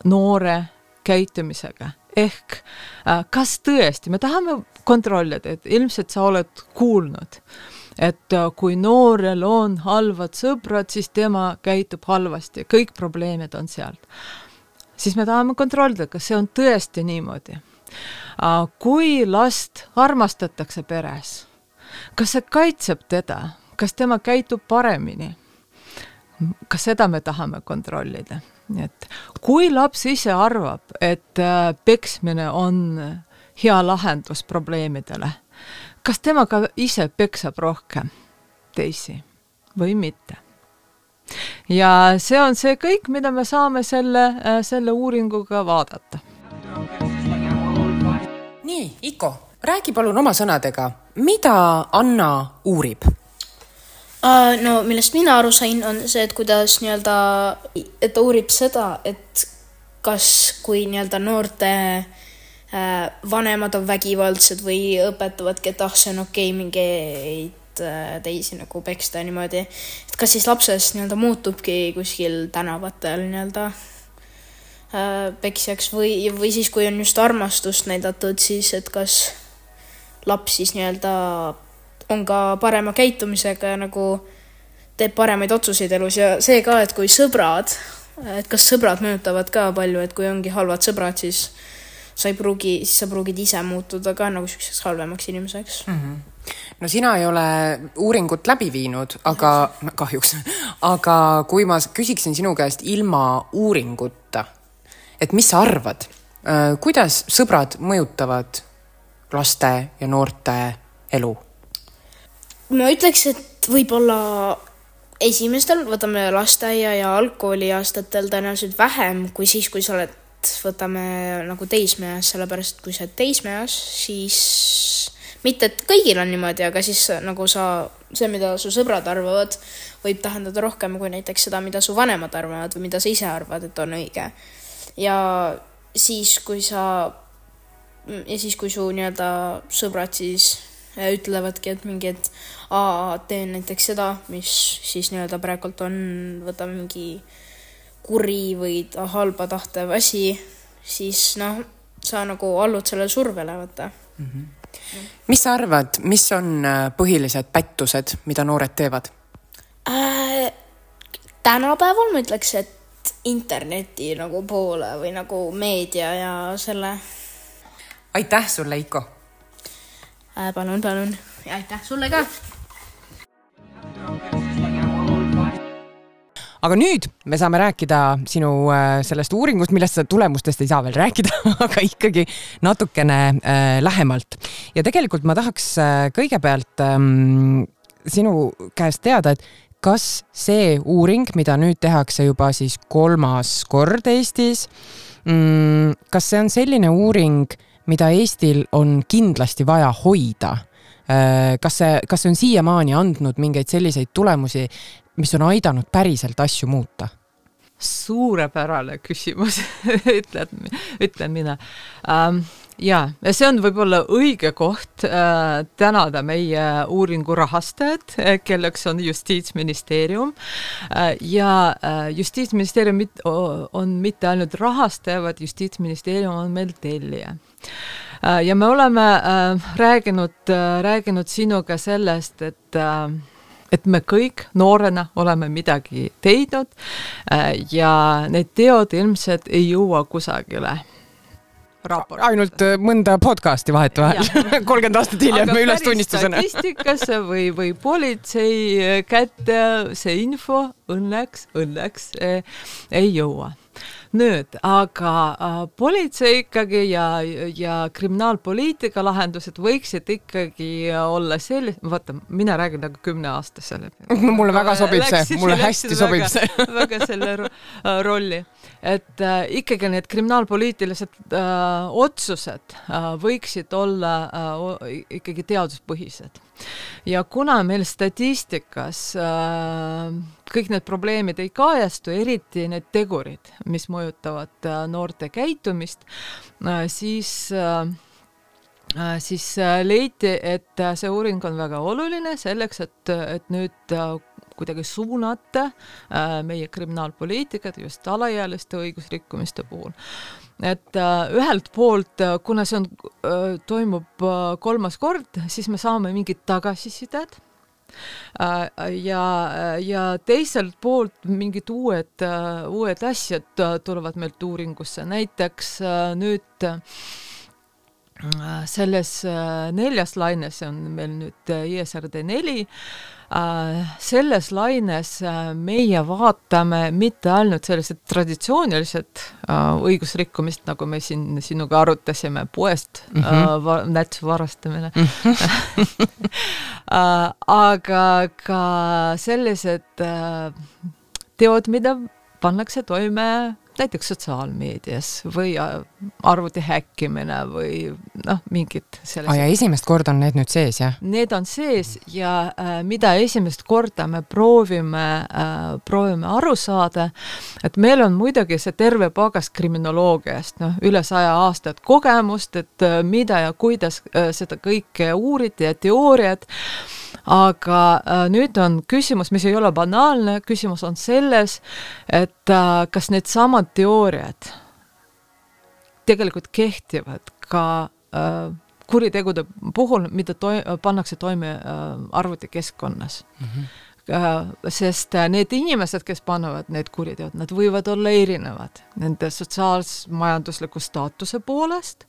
noore käitumisega ehk kas tõesti, me tahame kontrollida, et ilmselt sa oled kuulnud, et äh, kui noorel on halvad sõbrad, siis tema käitub halvasti, kõik probleemid on sealt. siis me tahame kontrollida, kas see on tõesti niimoodi. Äh, kui last armastatakse peres, kas see kaitseb teda, kas tema käitub paremini? ka seda me tahame kontrollida, et kui laps ise arvab, et äh, peksmine on hea lahendus probleemidele. kas tema ka ise peksab rohkem teisi või mitte? ja see on see kõik, mida me saame selle, äh, selle uuringuga vaadata. nii, Iko, räägi palun oma sõnadega, mida Anna uurib? No millest mina aru sain, on see, et kuidas nii-öelda, et ta uurib seda, et kas, kui nii-öelda noorte äh, vanemad on vägivaldsed või õpetavadki, et ah, see on okei okay, mingeid äh, teisi nagu peksta niimoodi. et kas siis lapsest nii-öelda muutubki kuskil tänavatel nii-öelda äh, peksjaks või, või siis, kui on just armastust näidatud, siis et kas laps siis nii-öelda on ka parema käitumisega ja nagu teeb paremaid otsuseid elus ja see ka, et kui sõbrad, et kas sõbrad mõjutavad ka palju, et kui ongi halvad sõbrad, siis sa ei pruugi, siis sa pruugid ise muutuda ka nagu siukseks halvemaks inimeseks mm. -hmm no sina ei ole uuringut läbi viinud, aga kahjuks, aga kui ma küsiksin sinu käest ilma uuringuta, et mis sa arvad, äh, kuidas sõbrad mõjutavad laste ja noorte elu? Ma ütleks, et võib-olla esimestel, võtame lasteaia ja algkooli aastatel tõenäoliselt vähem kui siis, kui sa oled võtame nagu teismeeas, sellepärast et kui sa oled teismeeas, siis mitte, et kõigil on niimoodi, aga siis nagu sa, see, mida su sõbrad arvavad, võib tähendada rohkem kui näiteks seda, mida su vanemad arvavad või mida sa ise arvad, et on õige. ja siis, kui sa, ja siis, kui su nii-öelda sõbrad siis ütlevadki, et mingi, et aa, teen näiteks seda, mis siis nii-öelda praegult on, võtame mingi kuri või halba tahtev asi, siis noh, sa nagu allud sellele survele, vaata mm. -hmm. mis sa arvad, mis on äh, põhilised pättused, mida noored teevad äh,? tänapäeval ma ütleks, et interneti nagu poole või nagu meedia ja selle. aitäh sulle, Iko äh,. palun, palun ja aitäh sulle ka aga nüüd me saame rääkida sinu äh, sellest uuringust, millest tulemustest ei saa veel rääkida aga ikkagi natukene äh, lähemalt. ja tegelikult ma tahaks äh, kõigepealt ähm, sinu käest teada, et kas see uuring, mida nüüd tehakse juba siis kolmas kord Eestis mm,, kas see on selline uuring, mida Eestil on kindlasti vaja hoida? Äh, kas see, kas see on siiamaani andnud mingeid selliseid tulemusi, mis on aidanud päriselt asju muuta? suurepärane küsimus ütlen, ütlen mina ähm, ja, ja see on võib-olla õige koht äh, tänada meie uuringu rahastajad, kelleks on Justiitsministeerium äh,. ja äh, Justiitsministeerium mit, on mitte ainult rahastaja, vaid Justiitsministeerium on meil tellija äh,. ja me oleme äh, rääkinud äh,, rääkinud sinuga sellest, et äh, et me kõik noorena oleme midagi teinud äh, ja need teod ilmselt ei jõua kusagile raport. ainult äh, mõnda podcast'i vahetevahel, kolmkümmend aastat hiljem me ülestunnistusena. statistikasse või, või politsei kätte see info õnneks, õnneks eh, ei jõua nüüd, aga äh, politsei ikkagi ja, ja kriminaalpoliitika lahendused võiksid ikkagi olla sellised, vaata, mina räägin nagu kümneaastasele. mulle väga sobib see, mulle hästi sobib väga, see väga selle äh, rolli, et äh, ikkagi need kriminaalpoliitilised äh, otsused äh, võiksid olla äh, ikkagi teaduspõhised. Ja kuna meil statistikas äh, kõik need probleemid ei kajastu, eriti need tegurid, mis mõjutavad äh, noorte käitumist äh,, siis äh, äh siis äh, leiti, et äh, see uuring on väga oluline selleks, et, et nüüd kuidagi suunata meie kriminaalpoliitikat just alaealiste õigusrikkumiste puhul. Et äh, ühelt poolt, äh, kuna see on äh,, toimub äh, kolmas kord, siis me saame mingit tagasisidet. Äh, ja, ja teiselt poolt mingid uued, äh, uued asjad tulevad meilt uuringusse, näiteks nüüd selles neljas laines, see on meil nüüd ISRD neli, Äh, selles laines äh, meie vaatame mitte ainult sellised traditsioonilised äh, õigusrikkumist, nagu me siin sinuga arutasime, poest mm -hmm. va nätsu varastamine mm, -hmm. aga ka sellised teod, mida pannakse toime näiteks sotsiaalmeedias või äh, arvuti häkkimine või noh, mingid sellised oh,. ja esimest korda on need nüüd sees, jah? Need on sees ja äh, mida esimest korda me proovime äh,, proovime aru saada, et meil on muidugi see terve pagas kriminoloogiast, noh, üle saja aastat kogemust, et äh, mida ja kuidas äh, seda kõike uuriti ja teooriad aga äh, nüüd on küsimus, mis ei ole banaalne, küsimus on selles, et äh, kas needsamad teooriad tegelikult kehtivad ka äh, kuritegude puhul, mida toi-, pannakse toime arvutikeskkonnas mm. -hmm sest äh, need inimesed, kes panevad need kuriteod, nad võivad olla erinevad nende sotsiaalmajandusliku staatuse poolest.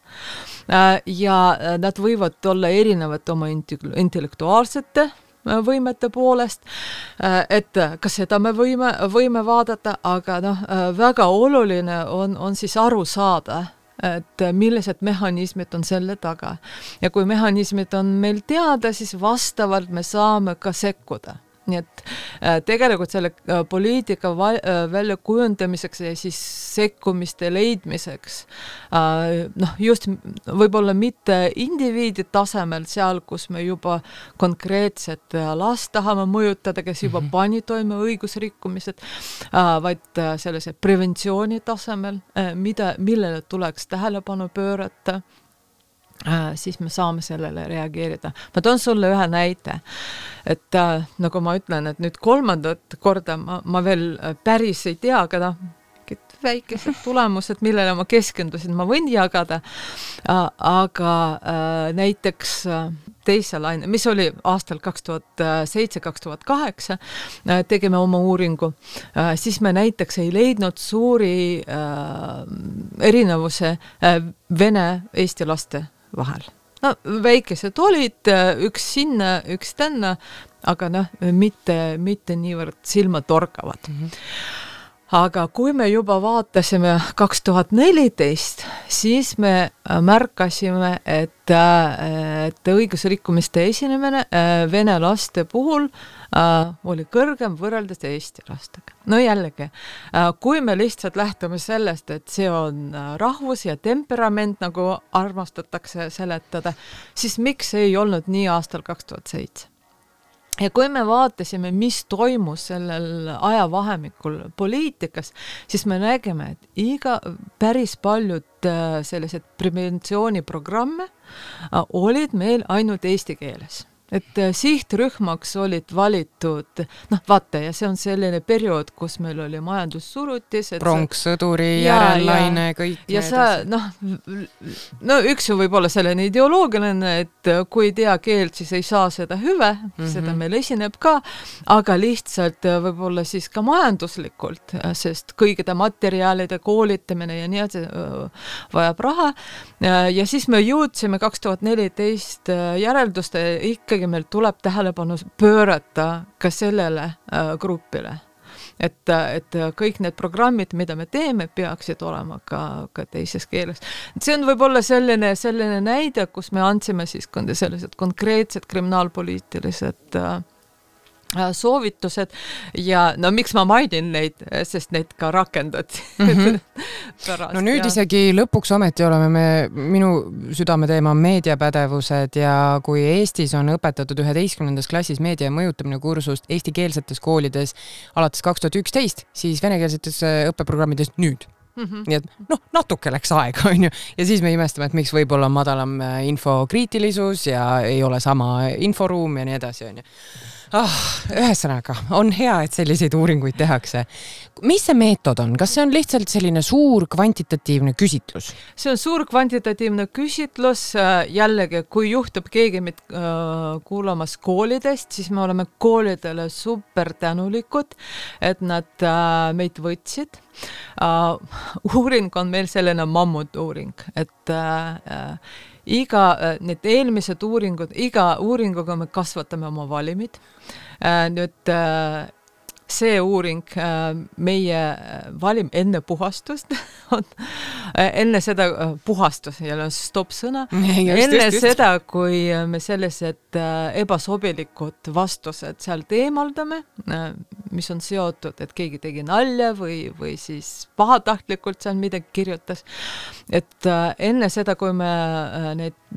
Äh, ja nad võivad olla erinevad oma intellektuaalsete võimete poolest, et ka seda me võime, võime vaadata, aga noh, väga oluline on, on siis aru saada, et millised mehhanismid on selle taga. ja kui mehhanismid on meil teada, siis vastavalt me saame ka sekkuda nii et äh, tegelikult selle äh, poliitika äh, väljakujundamiseks ja siis sekkumiste leidmiseks noh, just võib-olla mitte indiviidi tasemel, seal, kus me juba konkreetset last tahame mõjutada, kes juba -hmm. pani toime õigusrikkumised, vaid sellise preventsiooni tasemel, mida, millele tuleks tähelepanu pöörata siis me saame sellele reageerida. ma toon sulle ühe näite, et äh, nagu ma ütlen, et nüüd kolmandat korda ma, ma veel äh, päris ei tea, aga noh, väikesed tulemused, millele ma keskendusin, ma võin jagada. aga näiteks teise laine, mis oli aastal kaks tuhat seitse, kaks tuhat kaheksa, tegime oma uuringu, siis me näiteks ei leidnud suuri erinevuse vene-eesti laste vahel. no väikesed olid, üks sinna, üks tänna, aga noh, mitte, mitte niivõrd silmatorkavad mm. -hmm aga kui me juba vaatasime kaks tuhat neliteist, siis me märkasime, et, et õigusrikkumiste esinemine äh, vene laste puhul äh, oli kõrgem võrreldes Eesti lastega. no jällegi äh,, kui me lihtsalt lähtume sellest, et see on äh, rahvus ja temperament, nagu armastatakse seletada, siis miks ei olnud nii aastal kaks tuhat seitse? ja kui me vaatasime, mis toimus sellel ajavahemikul poliitikas, siis me nägime, et iga, päris paljud äh, sellised preventsiooniprogramme äh, olid meil ainult eesti keeles et äh, sihtrühmaks olid valitud, noh, vaata, ja see on selline periood, kus meil oli majandussurutis. pronkssõduri järellaine, kõik. ja sa noh, no üks ju võib olla selline ideoloogiline, et kui ei tea keelt, siis ei saa seda hüve mm, -hmm. seda meil esineb ka, aga lihtsalt äh, võib-olla siis ka majanduslikult, äh, sest kõikide materjalide koolitamine ja nii edasi vajab raha. Ja siis me jõudsime kaks tuhat neliteist järelduste ikka ikkagi meil tuleb tähelepanu pöörata ka sellele äh, grupile. et, et kõik need programmid, mida me teeme, peaksid olema ka, ka teises keeles. see on võib-olla selline, selline näide, kus me andsime siis sellised konkreetsed kriminaalpoliitilised äh, Äh, soovitused ja no miks ma mainin neid, sest neid ka rakendati mm. -hmm. Pärast, no nüüd ja. isegi lõpuks ometi oleme me, minu südameteema on meediapädevused ja kui Eestis on õpetatud üheteistkümnendas klassis meedia mõjutamine kursust eestikeelsetes koolides alates kaks tuhat üksteist, siis venekeelsetes äh, õppeprogrammides nüüd Mm -hmm. nii et noh, natuke läks aega, onju, ja siis me imestame, et miks võib-olla on madalam äh, infokriitilisus ja ei ole sama inforuum ja nii edasi, onju ah,. ühesõnaga, on hea, et selliseid uuringuid tehakse. mis see meetod on, kas see on lihtsalt selline suur kvantitatiivne küsitlus? see on suur kvantitatiivne küsitlus, äh, jällegi, kui juhtub keegi meid äh, kuulamas koolidest, siis me oleme koolidele super tänulikud, et nad äh, meid võtsid uh,. uuring on meil selline mammutuuring, et uh, iga, äh, need eelmised uuringud, iga uuringuga me kasvatame oma valimid. Äh, nüüd äh, see uuring meie valim enne puhastust on enne seda puhastus, jälle stopp-sõna, enne just, seda, kui me sellised ebasobilikud vastused sealt eemaldame, mis on seotud, et keegi tegi nalja või, või siis pahatahtlikult seal midagi kirjutas. et äh, enne seda, kui me äh, need äh,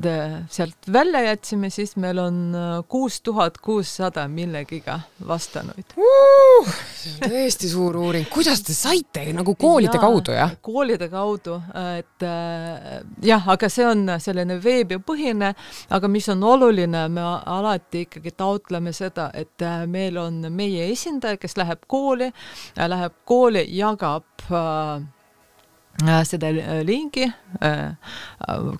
sealt välja jätsime, siis meil on kuus tuhat kuussada millegiga vastanuid uh,. see on tõesti suur uuring, kuidas te saite nagu koolide ja, kaudu, jah? koolide kaudu et äh, jah, aga see on selline veebipõhine, aga mis on oluline, me alati ikkagi taotleme seda, et äh, meil on meie esindaja, kes läheb kooli, läheb kooli, jagab äh, seda lingi äh,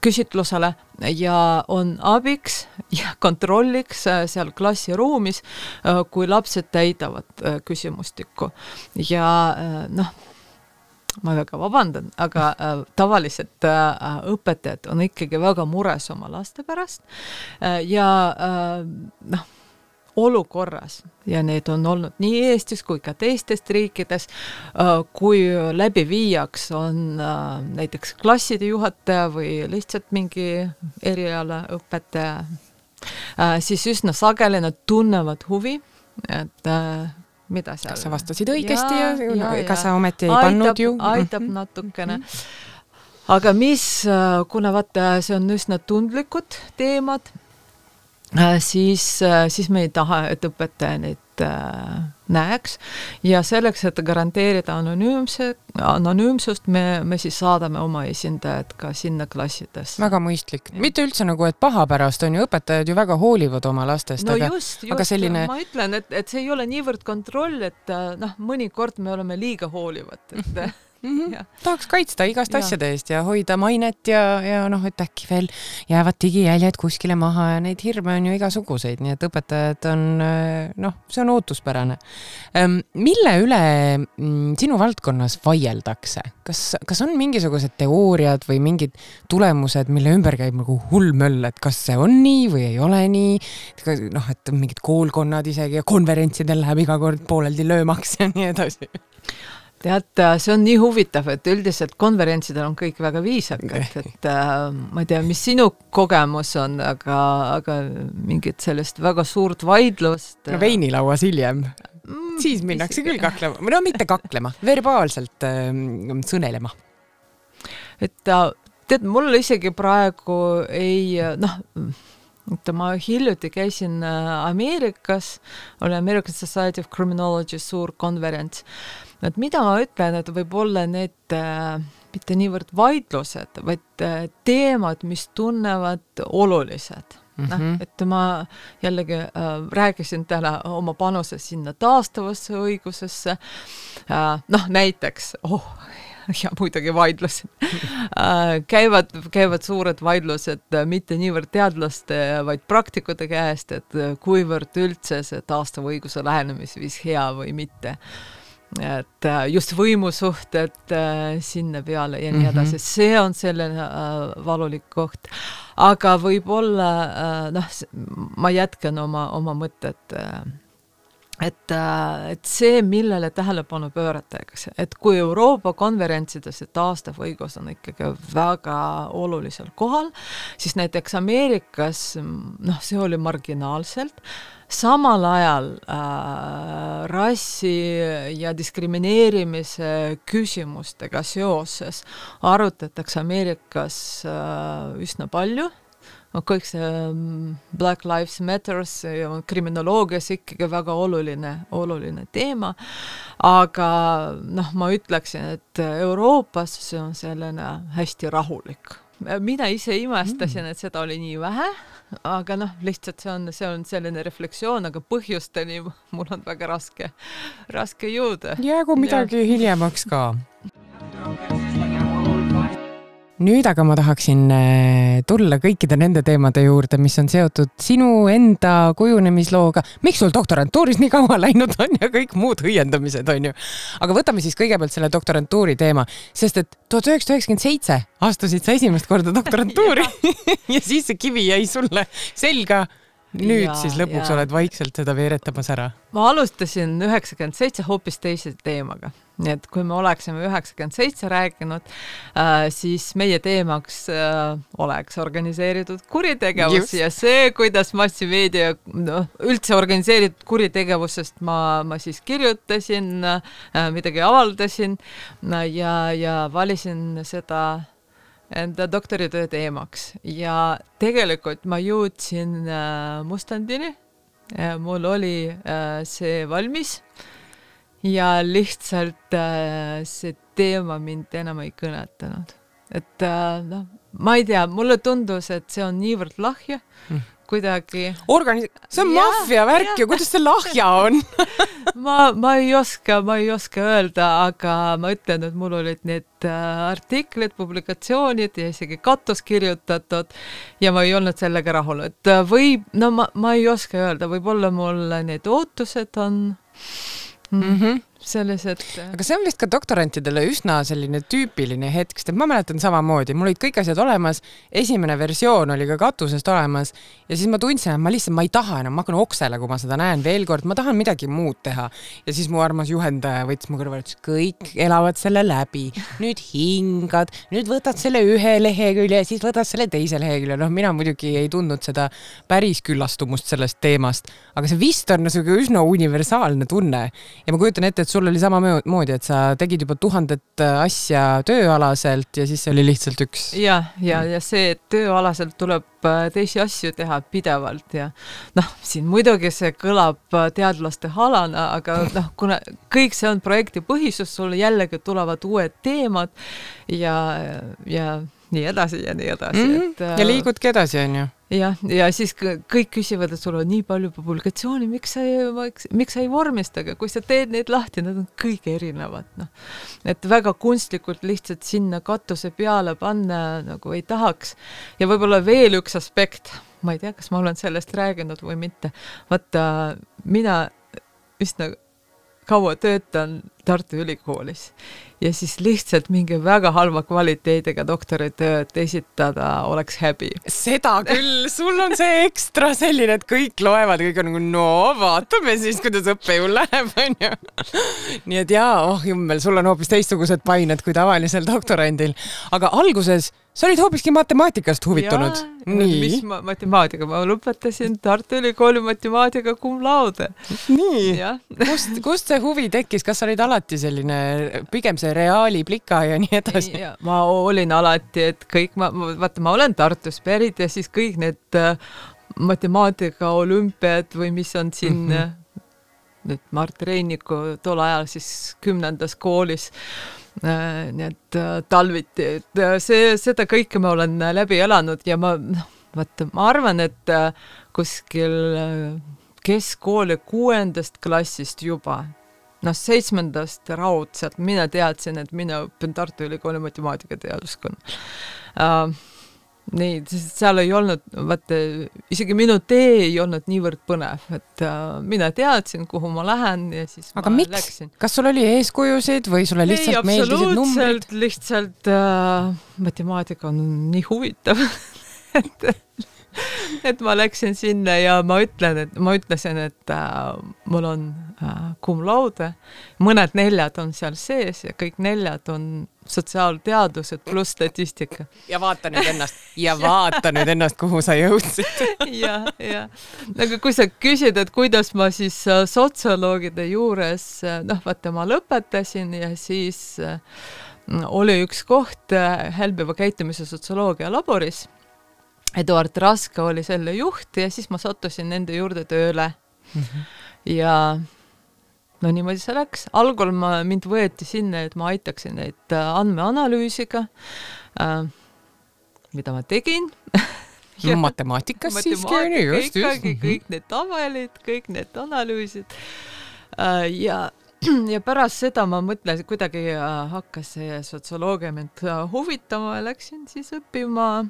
küsitlusele ja on abiks ja kontrolliks äh, seal klassiruumis, äh, kui lapsed täidavad küsimustikku. Ja noh ma väga vabandan, aga äh, tavaliselt äh, õpetajad on ikkagi väga mures oma laste pärast. Äh, ja äh, noh, olukorras ja need on olnud nii Eestis kui ka teistes riikides, äh, kui läbi viijaks on äh, näiteks klasside juhataja või lihtsalt mingi erialaõpetaja, äh, siis üsna sageli nad tunnevad huvi, et mida seal. sa vastasid õigesti ja, ja, ja ega sa ometi ei aitab, pannud ju? aitab mhm. natukene. -hmm. aga mis, kuna vaata, see on üsna tundlikud teemad, siis, äh, siis me ei taha, et õpetaja neid äh, näeks ja selleks, et garanteerida anonüümse, anonüümsust, me, me siis saadame oma esindajad ka sinna klassidesse. väga mõistlik, mitte üldse nagu, et paha pärast on ju, õpetajad ju väga hoolivad oma lastest, no aga, aga selline. ma ütlen, et, et see ei ole niivõrd kontroll, et noh, mõnikord me oleme liiga hoolivad, et mm. -hmm. tahaks kaitsta igast ja. asjade eest ja hoida mainet ja, ja noh, et äkki veel jäävad digijäljed kuskile maha ja neid hirme on ju igasuguseid, nii et õpetajad on noh, see on ootuspärane. Ehm, mille üle mm, sinu valdkonnas vaieldakse, kas, kas on mingisugused teooriad või mingid tulemused, mille ümber käib nagu hull möll, et kas see on nii või ei ole nii? noh, et mingid koolkonnad isegi ja konverentsidel läheb iga kord pooleldi löömaks ja nii edasi tead, see on nii huvitav, et üldiselt konverentsidel on kõik väga viisakad, et äh, ma ei tea, mis sinu kogemus on, aga, aga mingit sellist väga suurt vaidlust. no veinilauas hiljem mm,. siis minnakse küll kaklema, no mitte kaklema, verbaalselt äh, sõnelema. et äh, tead, mul isegi praegu ei noh et ma hiljuti käisin äh, Ameerikas, oli American Society of Criminology suur konverents et mida ma ütlen, et võib-olla need äh, mitte niivõrd vaidlused, vaid äh, teemad, mis tunnevad olulised Mm -hmm. noh, mhm. et ma jällegi äh, rääkisin täna oma panusest sinna taastavasse õigusesse äh,. noh, näiteks, oh, ja muidugi vaidlused äh, käivad, käivad suured vaidlused äh, mitte niivõrd teadlaste, vaid praktikute käest, et äh, kuivõrd üldse see taastava õiguse lähenemisviis hea või mitte et äh, just võimusuhted äh, sinna peale ja nii mm -hmm. edasi, see on selline äh, valulik koht. aga võib-olla noh, ma jätkan oma, oma mõtet et, et see, millele tähelepanu pööratakse, et kui Euroopa konverentsides see taastav õigus on ikkagi väga olulisel kohal, siis näiteks Ameerikas noh, see oli marginaalselt samal ajal äh, rassi ja diskrimineerimise küsimustega seoses arutatakse Ameerikas äh, üsna palju. Noh, kõik see mm, Black Lives Matters on kriminoloogias ikkagi väga oluline, oluline teema, aga noh, ma ütleksin, et Euroopas see on selline hästi rahulik. mina ise imestasin, et seda oli nii vähe aga noh, lihtsalt see on, see on selline refleksioon, aga põhjusteni mul on väga raske, raske jõuda. jäägu midagi ja. hiljemaks ka nüüd aga ma tahaksin äh, tulla kõikide nende teemade juurde, mis on seotud sinu enda kujunemislooga. miks sul doktorantuuris nii kaua läinud on ja kõik muud õiendamised on ju. aga võtame siis kõigepealt selle doktorantuuri teema, sest et tuhat üheksasada üheksakümmend seitse astusid sa esimest korda doktorantuuri ja siis see kivi jäi sulle selga nüüd ja, siis lõpuks ja. oled vaikselt seda veeretamas ära? ma alustasin üheksakümmend seitse hoopis teise teemaga, nii et kui me oleksime üheksakümmend seitse rääkinud äh,, siis meie teemaks äh, oleks organiseeritud kuritegevus Just. ja see, kuidas massimeedia, noh, üldse organiseeritud kuritegevusest ma, ma siis kirjutasin äh,, midagi avaldasin ja, ja valisin seda enda doktoritöö teemaks ja tegelikult ma jõudsin mustandini. mul oli see valmis ja lihtsalt äh, see teema mind enam ei kõnetanud et äh, noh, ma ei tea, mulle tundus, et see on niivõrd lahja mm. kuidagi. organi-, see on maffia värk ju, kuidas see lahja on ma, ma ei oska, ma ei oska öelda, aga ma ütlen, et mul olid need äh, artiklid, publikatsioonid ja isegi katus kirjutatud ja ma ei olnud sellega rahul, et äh, võib, no ma, ma ei oska öelda, võib-olla mul need ootused on mm -hmm sellised. aga see on vist ka doktorantidele üsna selline tüüpiline hetk, sest et ma mäletan samamoodi, mul olid kõik asjad olemas, esimene versioon oli ka katusest olemas ja siis ma tundsin, et ma lihtsalt, ma ei taha enam, ma hakkan oksele, kui ma seda näen veel kord, ma tahan midagi muud teha. ja siis mu armas juhendaja võttis mu kõrvale, ütles kõik elavad selle läbi, nüüd hingad, nüüd võtad selle ühe lehekülje, siis võtad selle teise lehekülje, noh, mina muidugi ei tundnud seda päris küllastumust sellest teemast, aga see vist on niisugune üsna universaalne tunne ja ma kujutan ette, et sul oli samamoodi, et sa tegid juba tuhandet äh, asja tööalaselt ja siis see oli lihtsalt üks. ja, ja, ja see, et tööalaselt tuleb äh, teisi asju teha pidevalt ja noh, siin muidugi see kõlab äh, teadlaste halana, aga noh, kuna kõik see on projektipõhisus, sul jällegi tulevad uued teemad ja, ja nii edasi ja nii edasi mm, -hmm. et ja liigudki edasi, onju jah, ja siis kõik küsivad, et sul on nii palju publikatsioone, miks sa ei, miks sa ei vormista, aga kui sa teed neid lahti, nad on kõik erinevad, noh. et väga kunstlikult lihtsalt sinna katuse peale panna nagu ei tahaks. ja võib-olla veel üks aspekt, ma ei tea, kas ma olen sellest rääkinud või mitte, vaata mina üsna kaua töötan Tartu Ülikoolis ja siis lihtsalt mingi väga halva kvaliteediga doktoritööd esitada oleks häbi. seda küll, sul on see ekstra selline, et kõik loevad, kõik on nagu no vaatame siis, kuidas õppejõul läheb, onju. nii et jaa, oh jummel, sul on hoopis teistsugused pained kui tavalisel doktorandil. aga alguses sa olid hoopiski matemaatikast huvitunud. mis ma, matemaatika, ma lõpetasin Tartu Ülikooli matemaatika cum laude. nii, kust, kust see huvi tekkis, kas sa olid alati selline, pigem see reaali plika ja nii edasi? ma olin alati, et kõik ma, vaata, ma olen Tartust pärit ja siis kõik need äh, matemaatika olümpiad või mis on siin mm -hmm. nüüd Mart Reiniku tol ajal siis kümnendas koolis nii et äh, talviti, et äh, see, seda kõike ma olen läbi elanud ja ma noh, vaata, ma arvan, et kuskil keskkooli kuuendast klassist juba, noh, seitsmendast raudselt mina teadsin, et mina õpin Tartu Ülikooli matemaatikateaduskonna. Uh, nii, seal ei olnud, vaata, isegi minu tee ei olnud niivõrd põnev, et äh, mina teadsin, kuhu ma lähen ja siis aga miks? Kas sul oli eeskujusid või sulle lihtsalt ei, meeldisid numbrid? lihtsalt äh, matemaatika on nii huvitav et et ma läksin sinna ja ma ütlen, et ma ütlesin, et äh, mul on äh, cum laude, mõned neljad on seal sees ja kõik neljad on sotsiaalteadused pluss statistika. ja vaata nüüd ennast. Ja. Vaata nüüd ennast, kuhu sa jõudsid. ja, ja. Aga kui sa küsid, et kuidas ma siis äh, sotsioloogide juures, äh, noh, vaata, ma lõpetasin ja siis äh, oli üks koht hälbiva käitumise sotsioloogia laboris Eduard Raske oli selle juht ja siis ma sattusin nende juurde tööle mm. -hmm. ja no niimoodi see läks, algul ma, mind võeti sinna, et ma aitaksin neid äh, andmeanalüüsiga äh,, mida ma tegin no matemaatikas siiski on ju, just, just. kõik need tabelid, kõik need analüüsid äh, ja ja pärast seda ma mõtlesin, kuidagi äh, hakkas see sotsioloogia mind äh, huvitama ja läksin siis õppima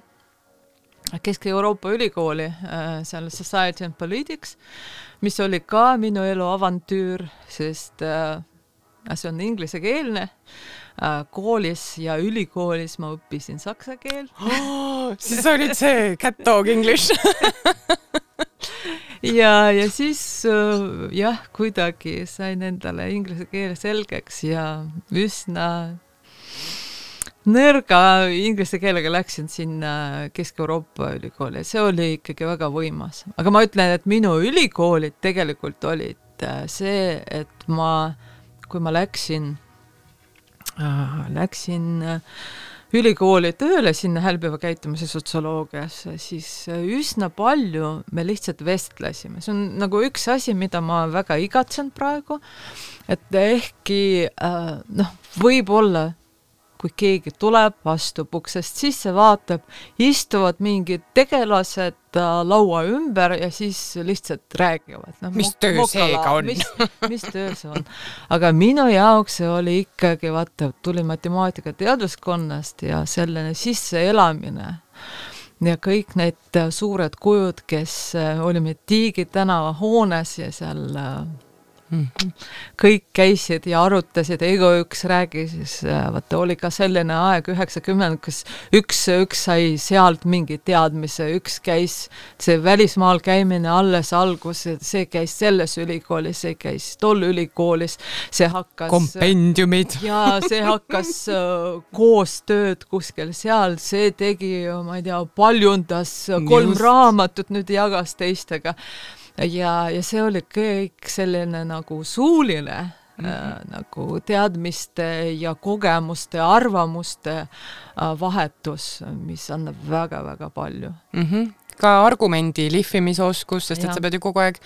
Kesk-Euroopa ülikooli äh, seal Society and Politics, mis oli ka minu elu avantüür, sest äh, see on inglisekeelne äh,. koolis ja ülikoolis ma õppisin saksa keelt oh,. siis olid see cat dog english ja, ja siis jah, kuidagi sain endale inglise keele selgeks ja üsna nõrga inglise keelega läksin sinna Kesk-Euroopa ülikooli ja see oli ikkagi väga võimas. aga ma ütlen, et minu ülikoolid tegelikult olid äh, see, et ma, kui ma läksin äh,, läksin äh, ülikooli tööle sinna hälbiva käitumise sotsioloogiasse, siis üsna palju me lihtsalt vestlesime, see on nagu üks asi, mida ma väga igatsen praegu, et ehkki noh, võib-olla kui keegi tuleb, astub uksest sisse, vaatab, istuvad mingid tegelased äh, laua ümber ja siis lihtsalt räägivad no,. mis töö seega on? mis, mis töö see on? aga minu jaoks see oli ikkagi, vaata, tuli matemaatika teaduskonnast ja selline sisseelamine ja kõik need suured kujud, kes äh, olime Tiigi tänava hoones ja seal äh, kõik käisid ja arutasid ja igaüks rääkis, vaata oli ka selline aeg, üheksakümmend, kus üks, üks sai sealt mingi teadmise, üks käis, see välismaal käimine alles algus, see käis selles ülikoolis, see käis tol ülikoolis, see hakkas kompendiumid. ja see hakkas uh, koostööd kuskil seal, see tegi, ma ei tea, paljundas kolm Just. raamatut, nüüd jagas teistega ja, ja see oli kõik selline nagu suuline mm -hmm. äh, nagu teadmiste ja kogemuste, arvamuste äh, vahetus, mis annab väga-väga palju mm. -hmm ka argumendi lihvimisoskus, sest ja. et sa pead ju kogu aeg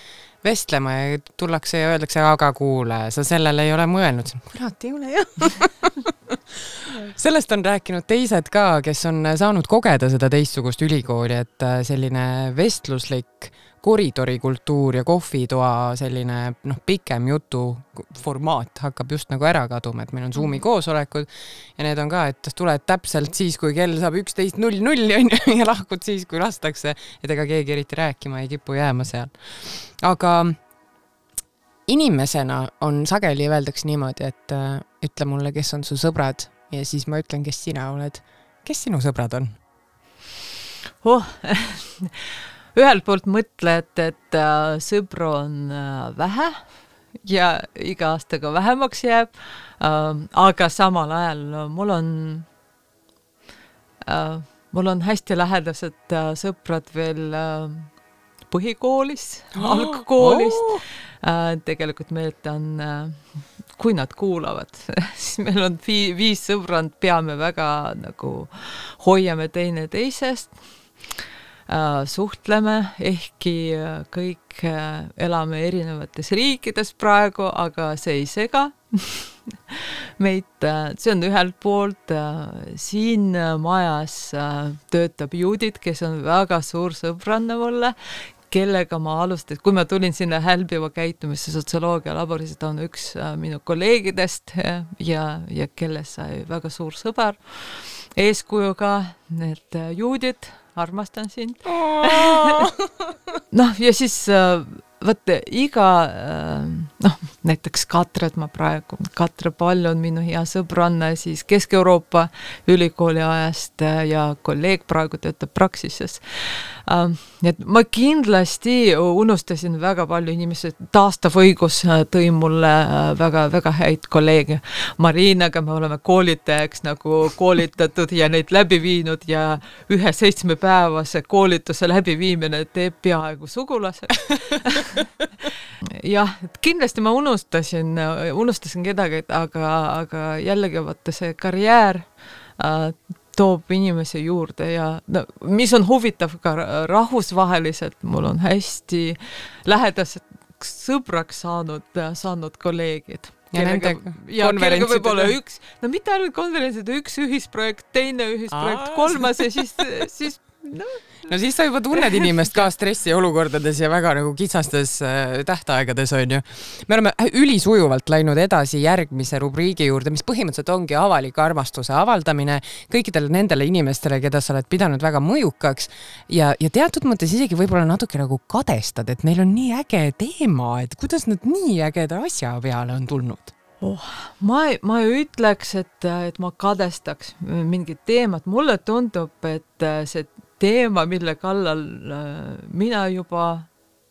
vestlema ja tullakse ja öeldakse, aga kuule, sa sellele ei ole mõelnud. kurat, ei ole jah sellest on rääkinud teised ka, kes on saanud kogeda seda teistsugust ülikooli, et äh, selline vestluslik koridorikultuur ja kohvitoa selline noh, pikem jutu formaat hakkab just nagu ära kaduma, et meil on Zoomi mhm. koosolekud ja need on ka, et tuled täpselt siis, kui kell saab üksteist null null onju ja lahkud siis, kui lastakse, et ega keegi eriti rääkima ei kipu jääma seal. aga inimesena on sageli öeldakse niimoodi, et äh, ütle mulle, kes on su sõbrad ja siis ma ütlen, kes sina oled. kes sinu sõbrad on? oh ühelt poolt mõtled, et äh, sõpru on äh, vähe ja iga aastaga vähemaks jääb äh,, aga samal ajal mul on äh,, mul on hästi lähedased äh, sõprad veel põhikoolis oh,, algkoolist. Oh.. Tegelikult meilt on kui nad kuulavad siis meil on vi viis sõbrand, peame väga nagu, hoiame teineteisest suhtleme, ehkki äh, kõik äh, elame erinevates riikides praegu, aga see ei sega meid, see on ühelt poolt, siin majas töötab Judit, kes on väga suur sõbranna mulle, kellega ma alustasin, kui ma tulin sinna hälbiva käitumise sotsioloogia laborisse, ta on üks minu kolleegidest ja, ja kellest sai väga suur sõber. eeskujuga need Judit armastan sind. Noh, ja siis äh, vot iga äh, noh, näiteks Katret ma praegu, Katre Pall on minu hea sõbranna siis Kesk-Euroopa ülikooli ajast äh, ja kolleeg praegu töötab Praxises Ähm, nii et ma kindlasti unustasin väga palju inimesi, taastav õigus äh, tõi mulle väga-väga häid kolleege. Marinaga me oleme koolitajaks nagu koolitatud ja neid läbi viinud ja ühe seitsmepäevase koolituse läbiviimine teeb peaaegu sugulaseks jah, et kindlasti ma unustasin, unustasin kedagi, aga, aga jällegi vaata see karjäär äh, toob inimesi juurde ja no mis on huvitav ka rahvusvaheliselt, mul on hästi lähedaseks sõbraks saanud, saanud kolleegid. Ja ja kellega võib-olla üks, no mitte ainult konverentsid, üks ühisprojekt, teine ühisprojekt, kolmas ja siis, siis noh. No siis sa juba tunned inimest ka stressiolukordades ja väga nagu kitsastes äh, tähtaegades onju. me oleme ülisujuvalt läinud edasi järgmise rubriigi juurde, mis põhimõtteliselt ongi avaliku armastuse avaldamine kõikidele nendele inimestele, keda sa oled pidanud väga mõjukaks. Ja, ja teatud mõttes isegi võib-olla natuke nagu kadestad, et neil on nii äge teema, et kuidas nad nii ägeda asja peale on tulnud? Oh, ma ma ei ütleks, et, et ma kadestaks mingit teemat, mulle tundub, et see teema, mille kallal äh, mina juba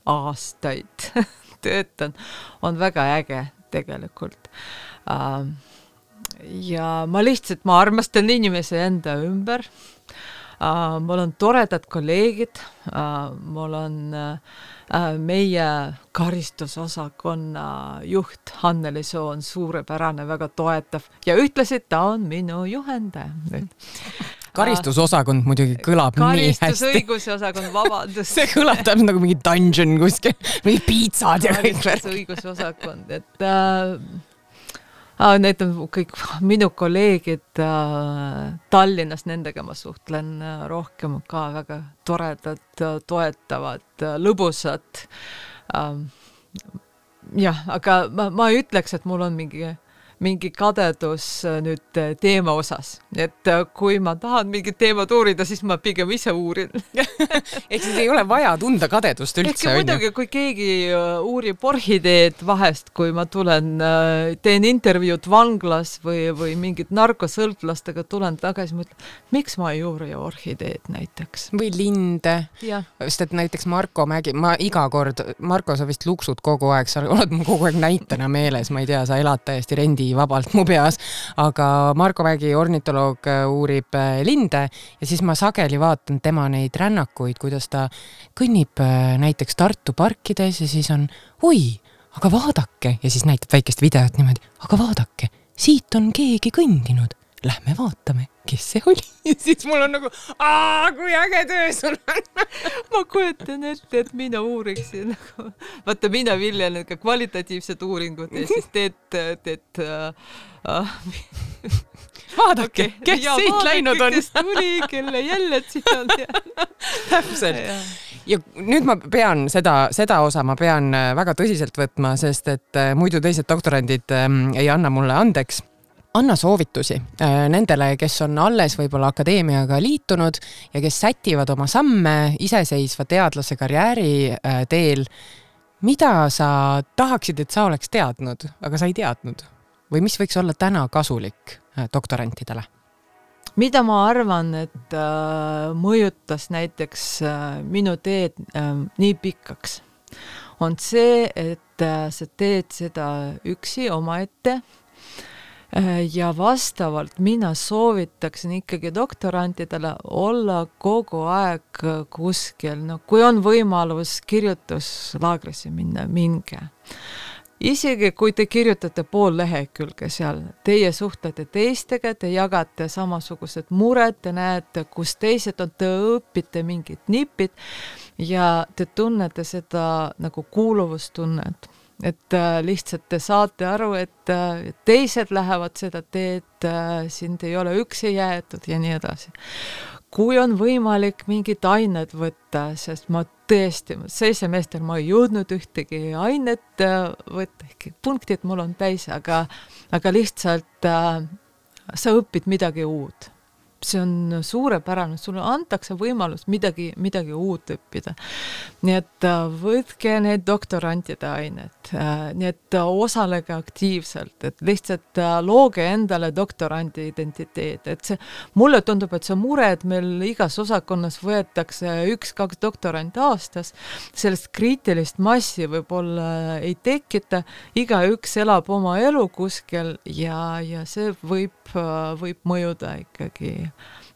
aastaid töötan, on väga äge tegelikult. Ähm, ja ma lihtsalt, ma armastan inimesi enda ümber. Äh, mul on toredad kolleegid, äh, mul on meie karistusosakonna juht Hanneli Soon, suurepärane, väga toetav ja ühtlasi ta on minu juhendaja nüüd karistusosakond muidugi kõlab nii hästi. karistusõiguse osakond, vabandust see kõlab täpselt nagu mingi dungeon kuskil, mingi piitsad ja kõik karistusõiguse osakond, et äh, Need on kõik minu kolleegid äh, Tallinnas, nendega ma suhtlen äh, rohkem ka väga toredad, toetavad, lõbusad. Ähm, jah, aga ma, ma ei ütleks, et mul on mingi mingi kadedus äh, nüüd äh, teema osas, et äh, kui ma tahan mingit teemat uurida, siis ma pigem ise uurin ehk siis ei ole vaja tunda kadedust üldse, muidugi, kui keegi uurib orhideed vahest, kui ma tulen, teen intervjuud vanglas või, või mingit narkosõltlastega, tulen tagasi, mõtlen, miks ma ei uuri orhideed näiteks. või linde. sest et näiteks Marko Mägi, ma iga kord, Marko, sa vist luksud kogu aeg, sa oled mul kogu aeg näitena meeles, ma ei tea, sa elad täiesti rendi vabalt mu peas, aga Margo Vägi, ornitoloog, uurib äh, linde ja siis ma sageli vaatan tema neid rännakuid, kuidas ta kõnnib äh, näiteks Tartu parkides ja siis on oi, aga vaadake! ja siis näitab väikest videot niimoodi, aga vaadake, siit on keegi kõndinud, lähme vaatame kes see oli siis mul on nagu, kui äge töö sul on ma kujutan ette, et mina uuriksin nagu, vaata, mina viljan ka kvalitatiivset uuringut ja siis teed, teed äh, vaadake okay., kes ja, siit vaadake, läinud on. kes tuli, kelle jäljed siin on täpselt. ja nüüd ma pean seda, seda osa ma pean äh, väga tõsiselt võtma, sest et äh, muidu teised doktorandid ähm, ei anna mulle andeks anna soovitusi äh, nendele, kes on alles võib-olla akadeemiaga liitunud ja kes sätivad oma samme iseseisva teadlase karjääri äh, teel. mida sa tahaksid, et sa oleks teadnud, aga sa ei teadnud või mis võiks olla täna kasulik äh, doktorantidele? mida ma arvan, et äh, mõjutas näiteks äh, minu teed äh, nii pikaks, on see, et sa teed seda üksi omaette ja vastavalt mina soovitaksin ikkagi doktorantidele olla kogu aeg kuskil, no kui on võimalus kirjutuslaagrisse minna, minge. Isegi kui te kirjutate pool lehekülge seal, teie suhtlete teistega, te jagate samasugused mured, te näete, kus teised on, te õpite mingid nipid ja te tunnete seda nagu kuuluvustunnet et äh, lihtsalt te saate aru, et äh, teised lähevad seda teed, äh, sind ei ole üksi jäetud ja nii edasi. kui on võimalik mingid ained võtta, sest ma tõesti, see semester ma ei jõudnud ühtegi ainet võtta, ehkki punktid mul on täis, aga, aga lihtsalt sa õpid midagi uut see on suurepärane, sulle antakse võimalus midagi, midagi uut õppida. nii et äh, võtke need doktorantide ained, äh, nii et äh, osalege aktiivselt, et lihtsalt looge endale doktorandi identiteet, et see, mulle tundub, et see mure, et meil igas osakonnas võetakse üks-kaks doktoranti aastas, sellest kriitilist massi võib-olla ei tekita, igaüks elab oma elu kuskil ja, ja see võib, võib mõjuda ikkagi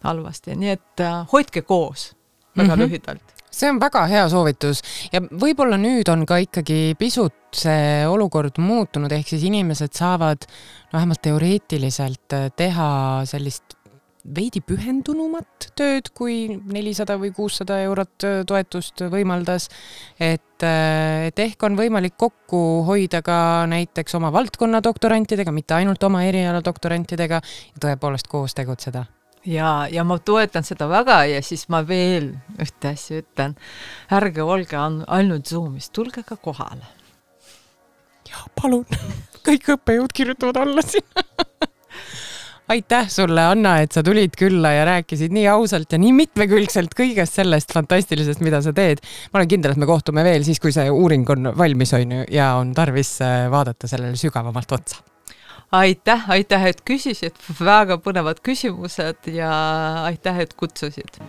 halvasti, nii et äh, hoidke koos. Väga mm -hmm. lühidalt. See on väga hea soovitus. Ja võib-olla nüüd on ka ikkagi pisut see olukord muutunud, ehk siis inimesed saavad vähemalt teoreetiliselt äh, teha sellist veidi pühendunumat tööd, kui nelisada või kuussada eurot äh, toetust võimaldas. et, et ehk on võimalik kokku hoida ka näiteks oma valdkonna doktorantidega, mitte ainult oma eriala doktorantidega ja tõepoolest koos tegutseda ja, ja ma toetan seda väga ja siis ma veel ühte asja ütlen. ärge olge ainult Zoomis, tulge ka kohale. ja palun, kõik õppejõud kirjutavad alla sinna aitäh sulle, Anna, et sa tulid külla ja rääkisid nii ausalt ja nii mitmekülgselt kõigest sellest fantastilisest, mida sa teed. ma olen kindel, et me kohtume veel siis, kui see uuring on valmis, on ju, ja on tarvis äh, vaadata sellele sügavamalt otsa aitäh, aitäh, et küsisid, väga põnevad küsimused ja aitäh, et kutsusid.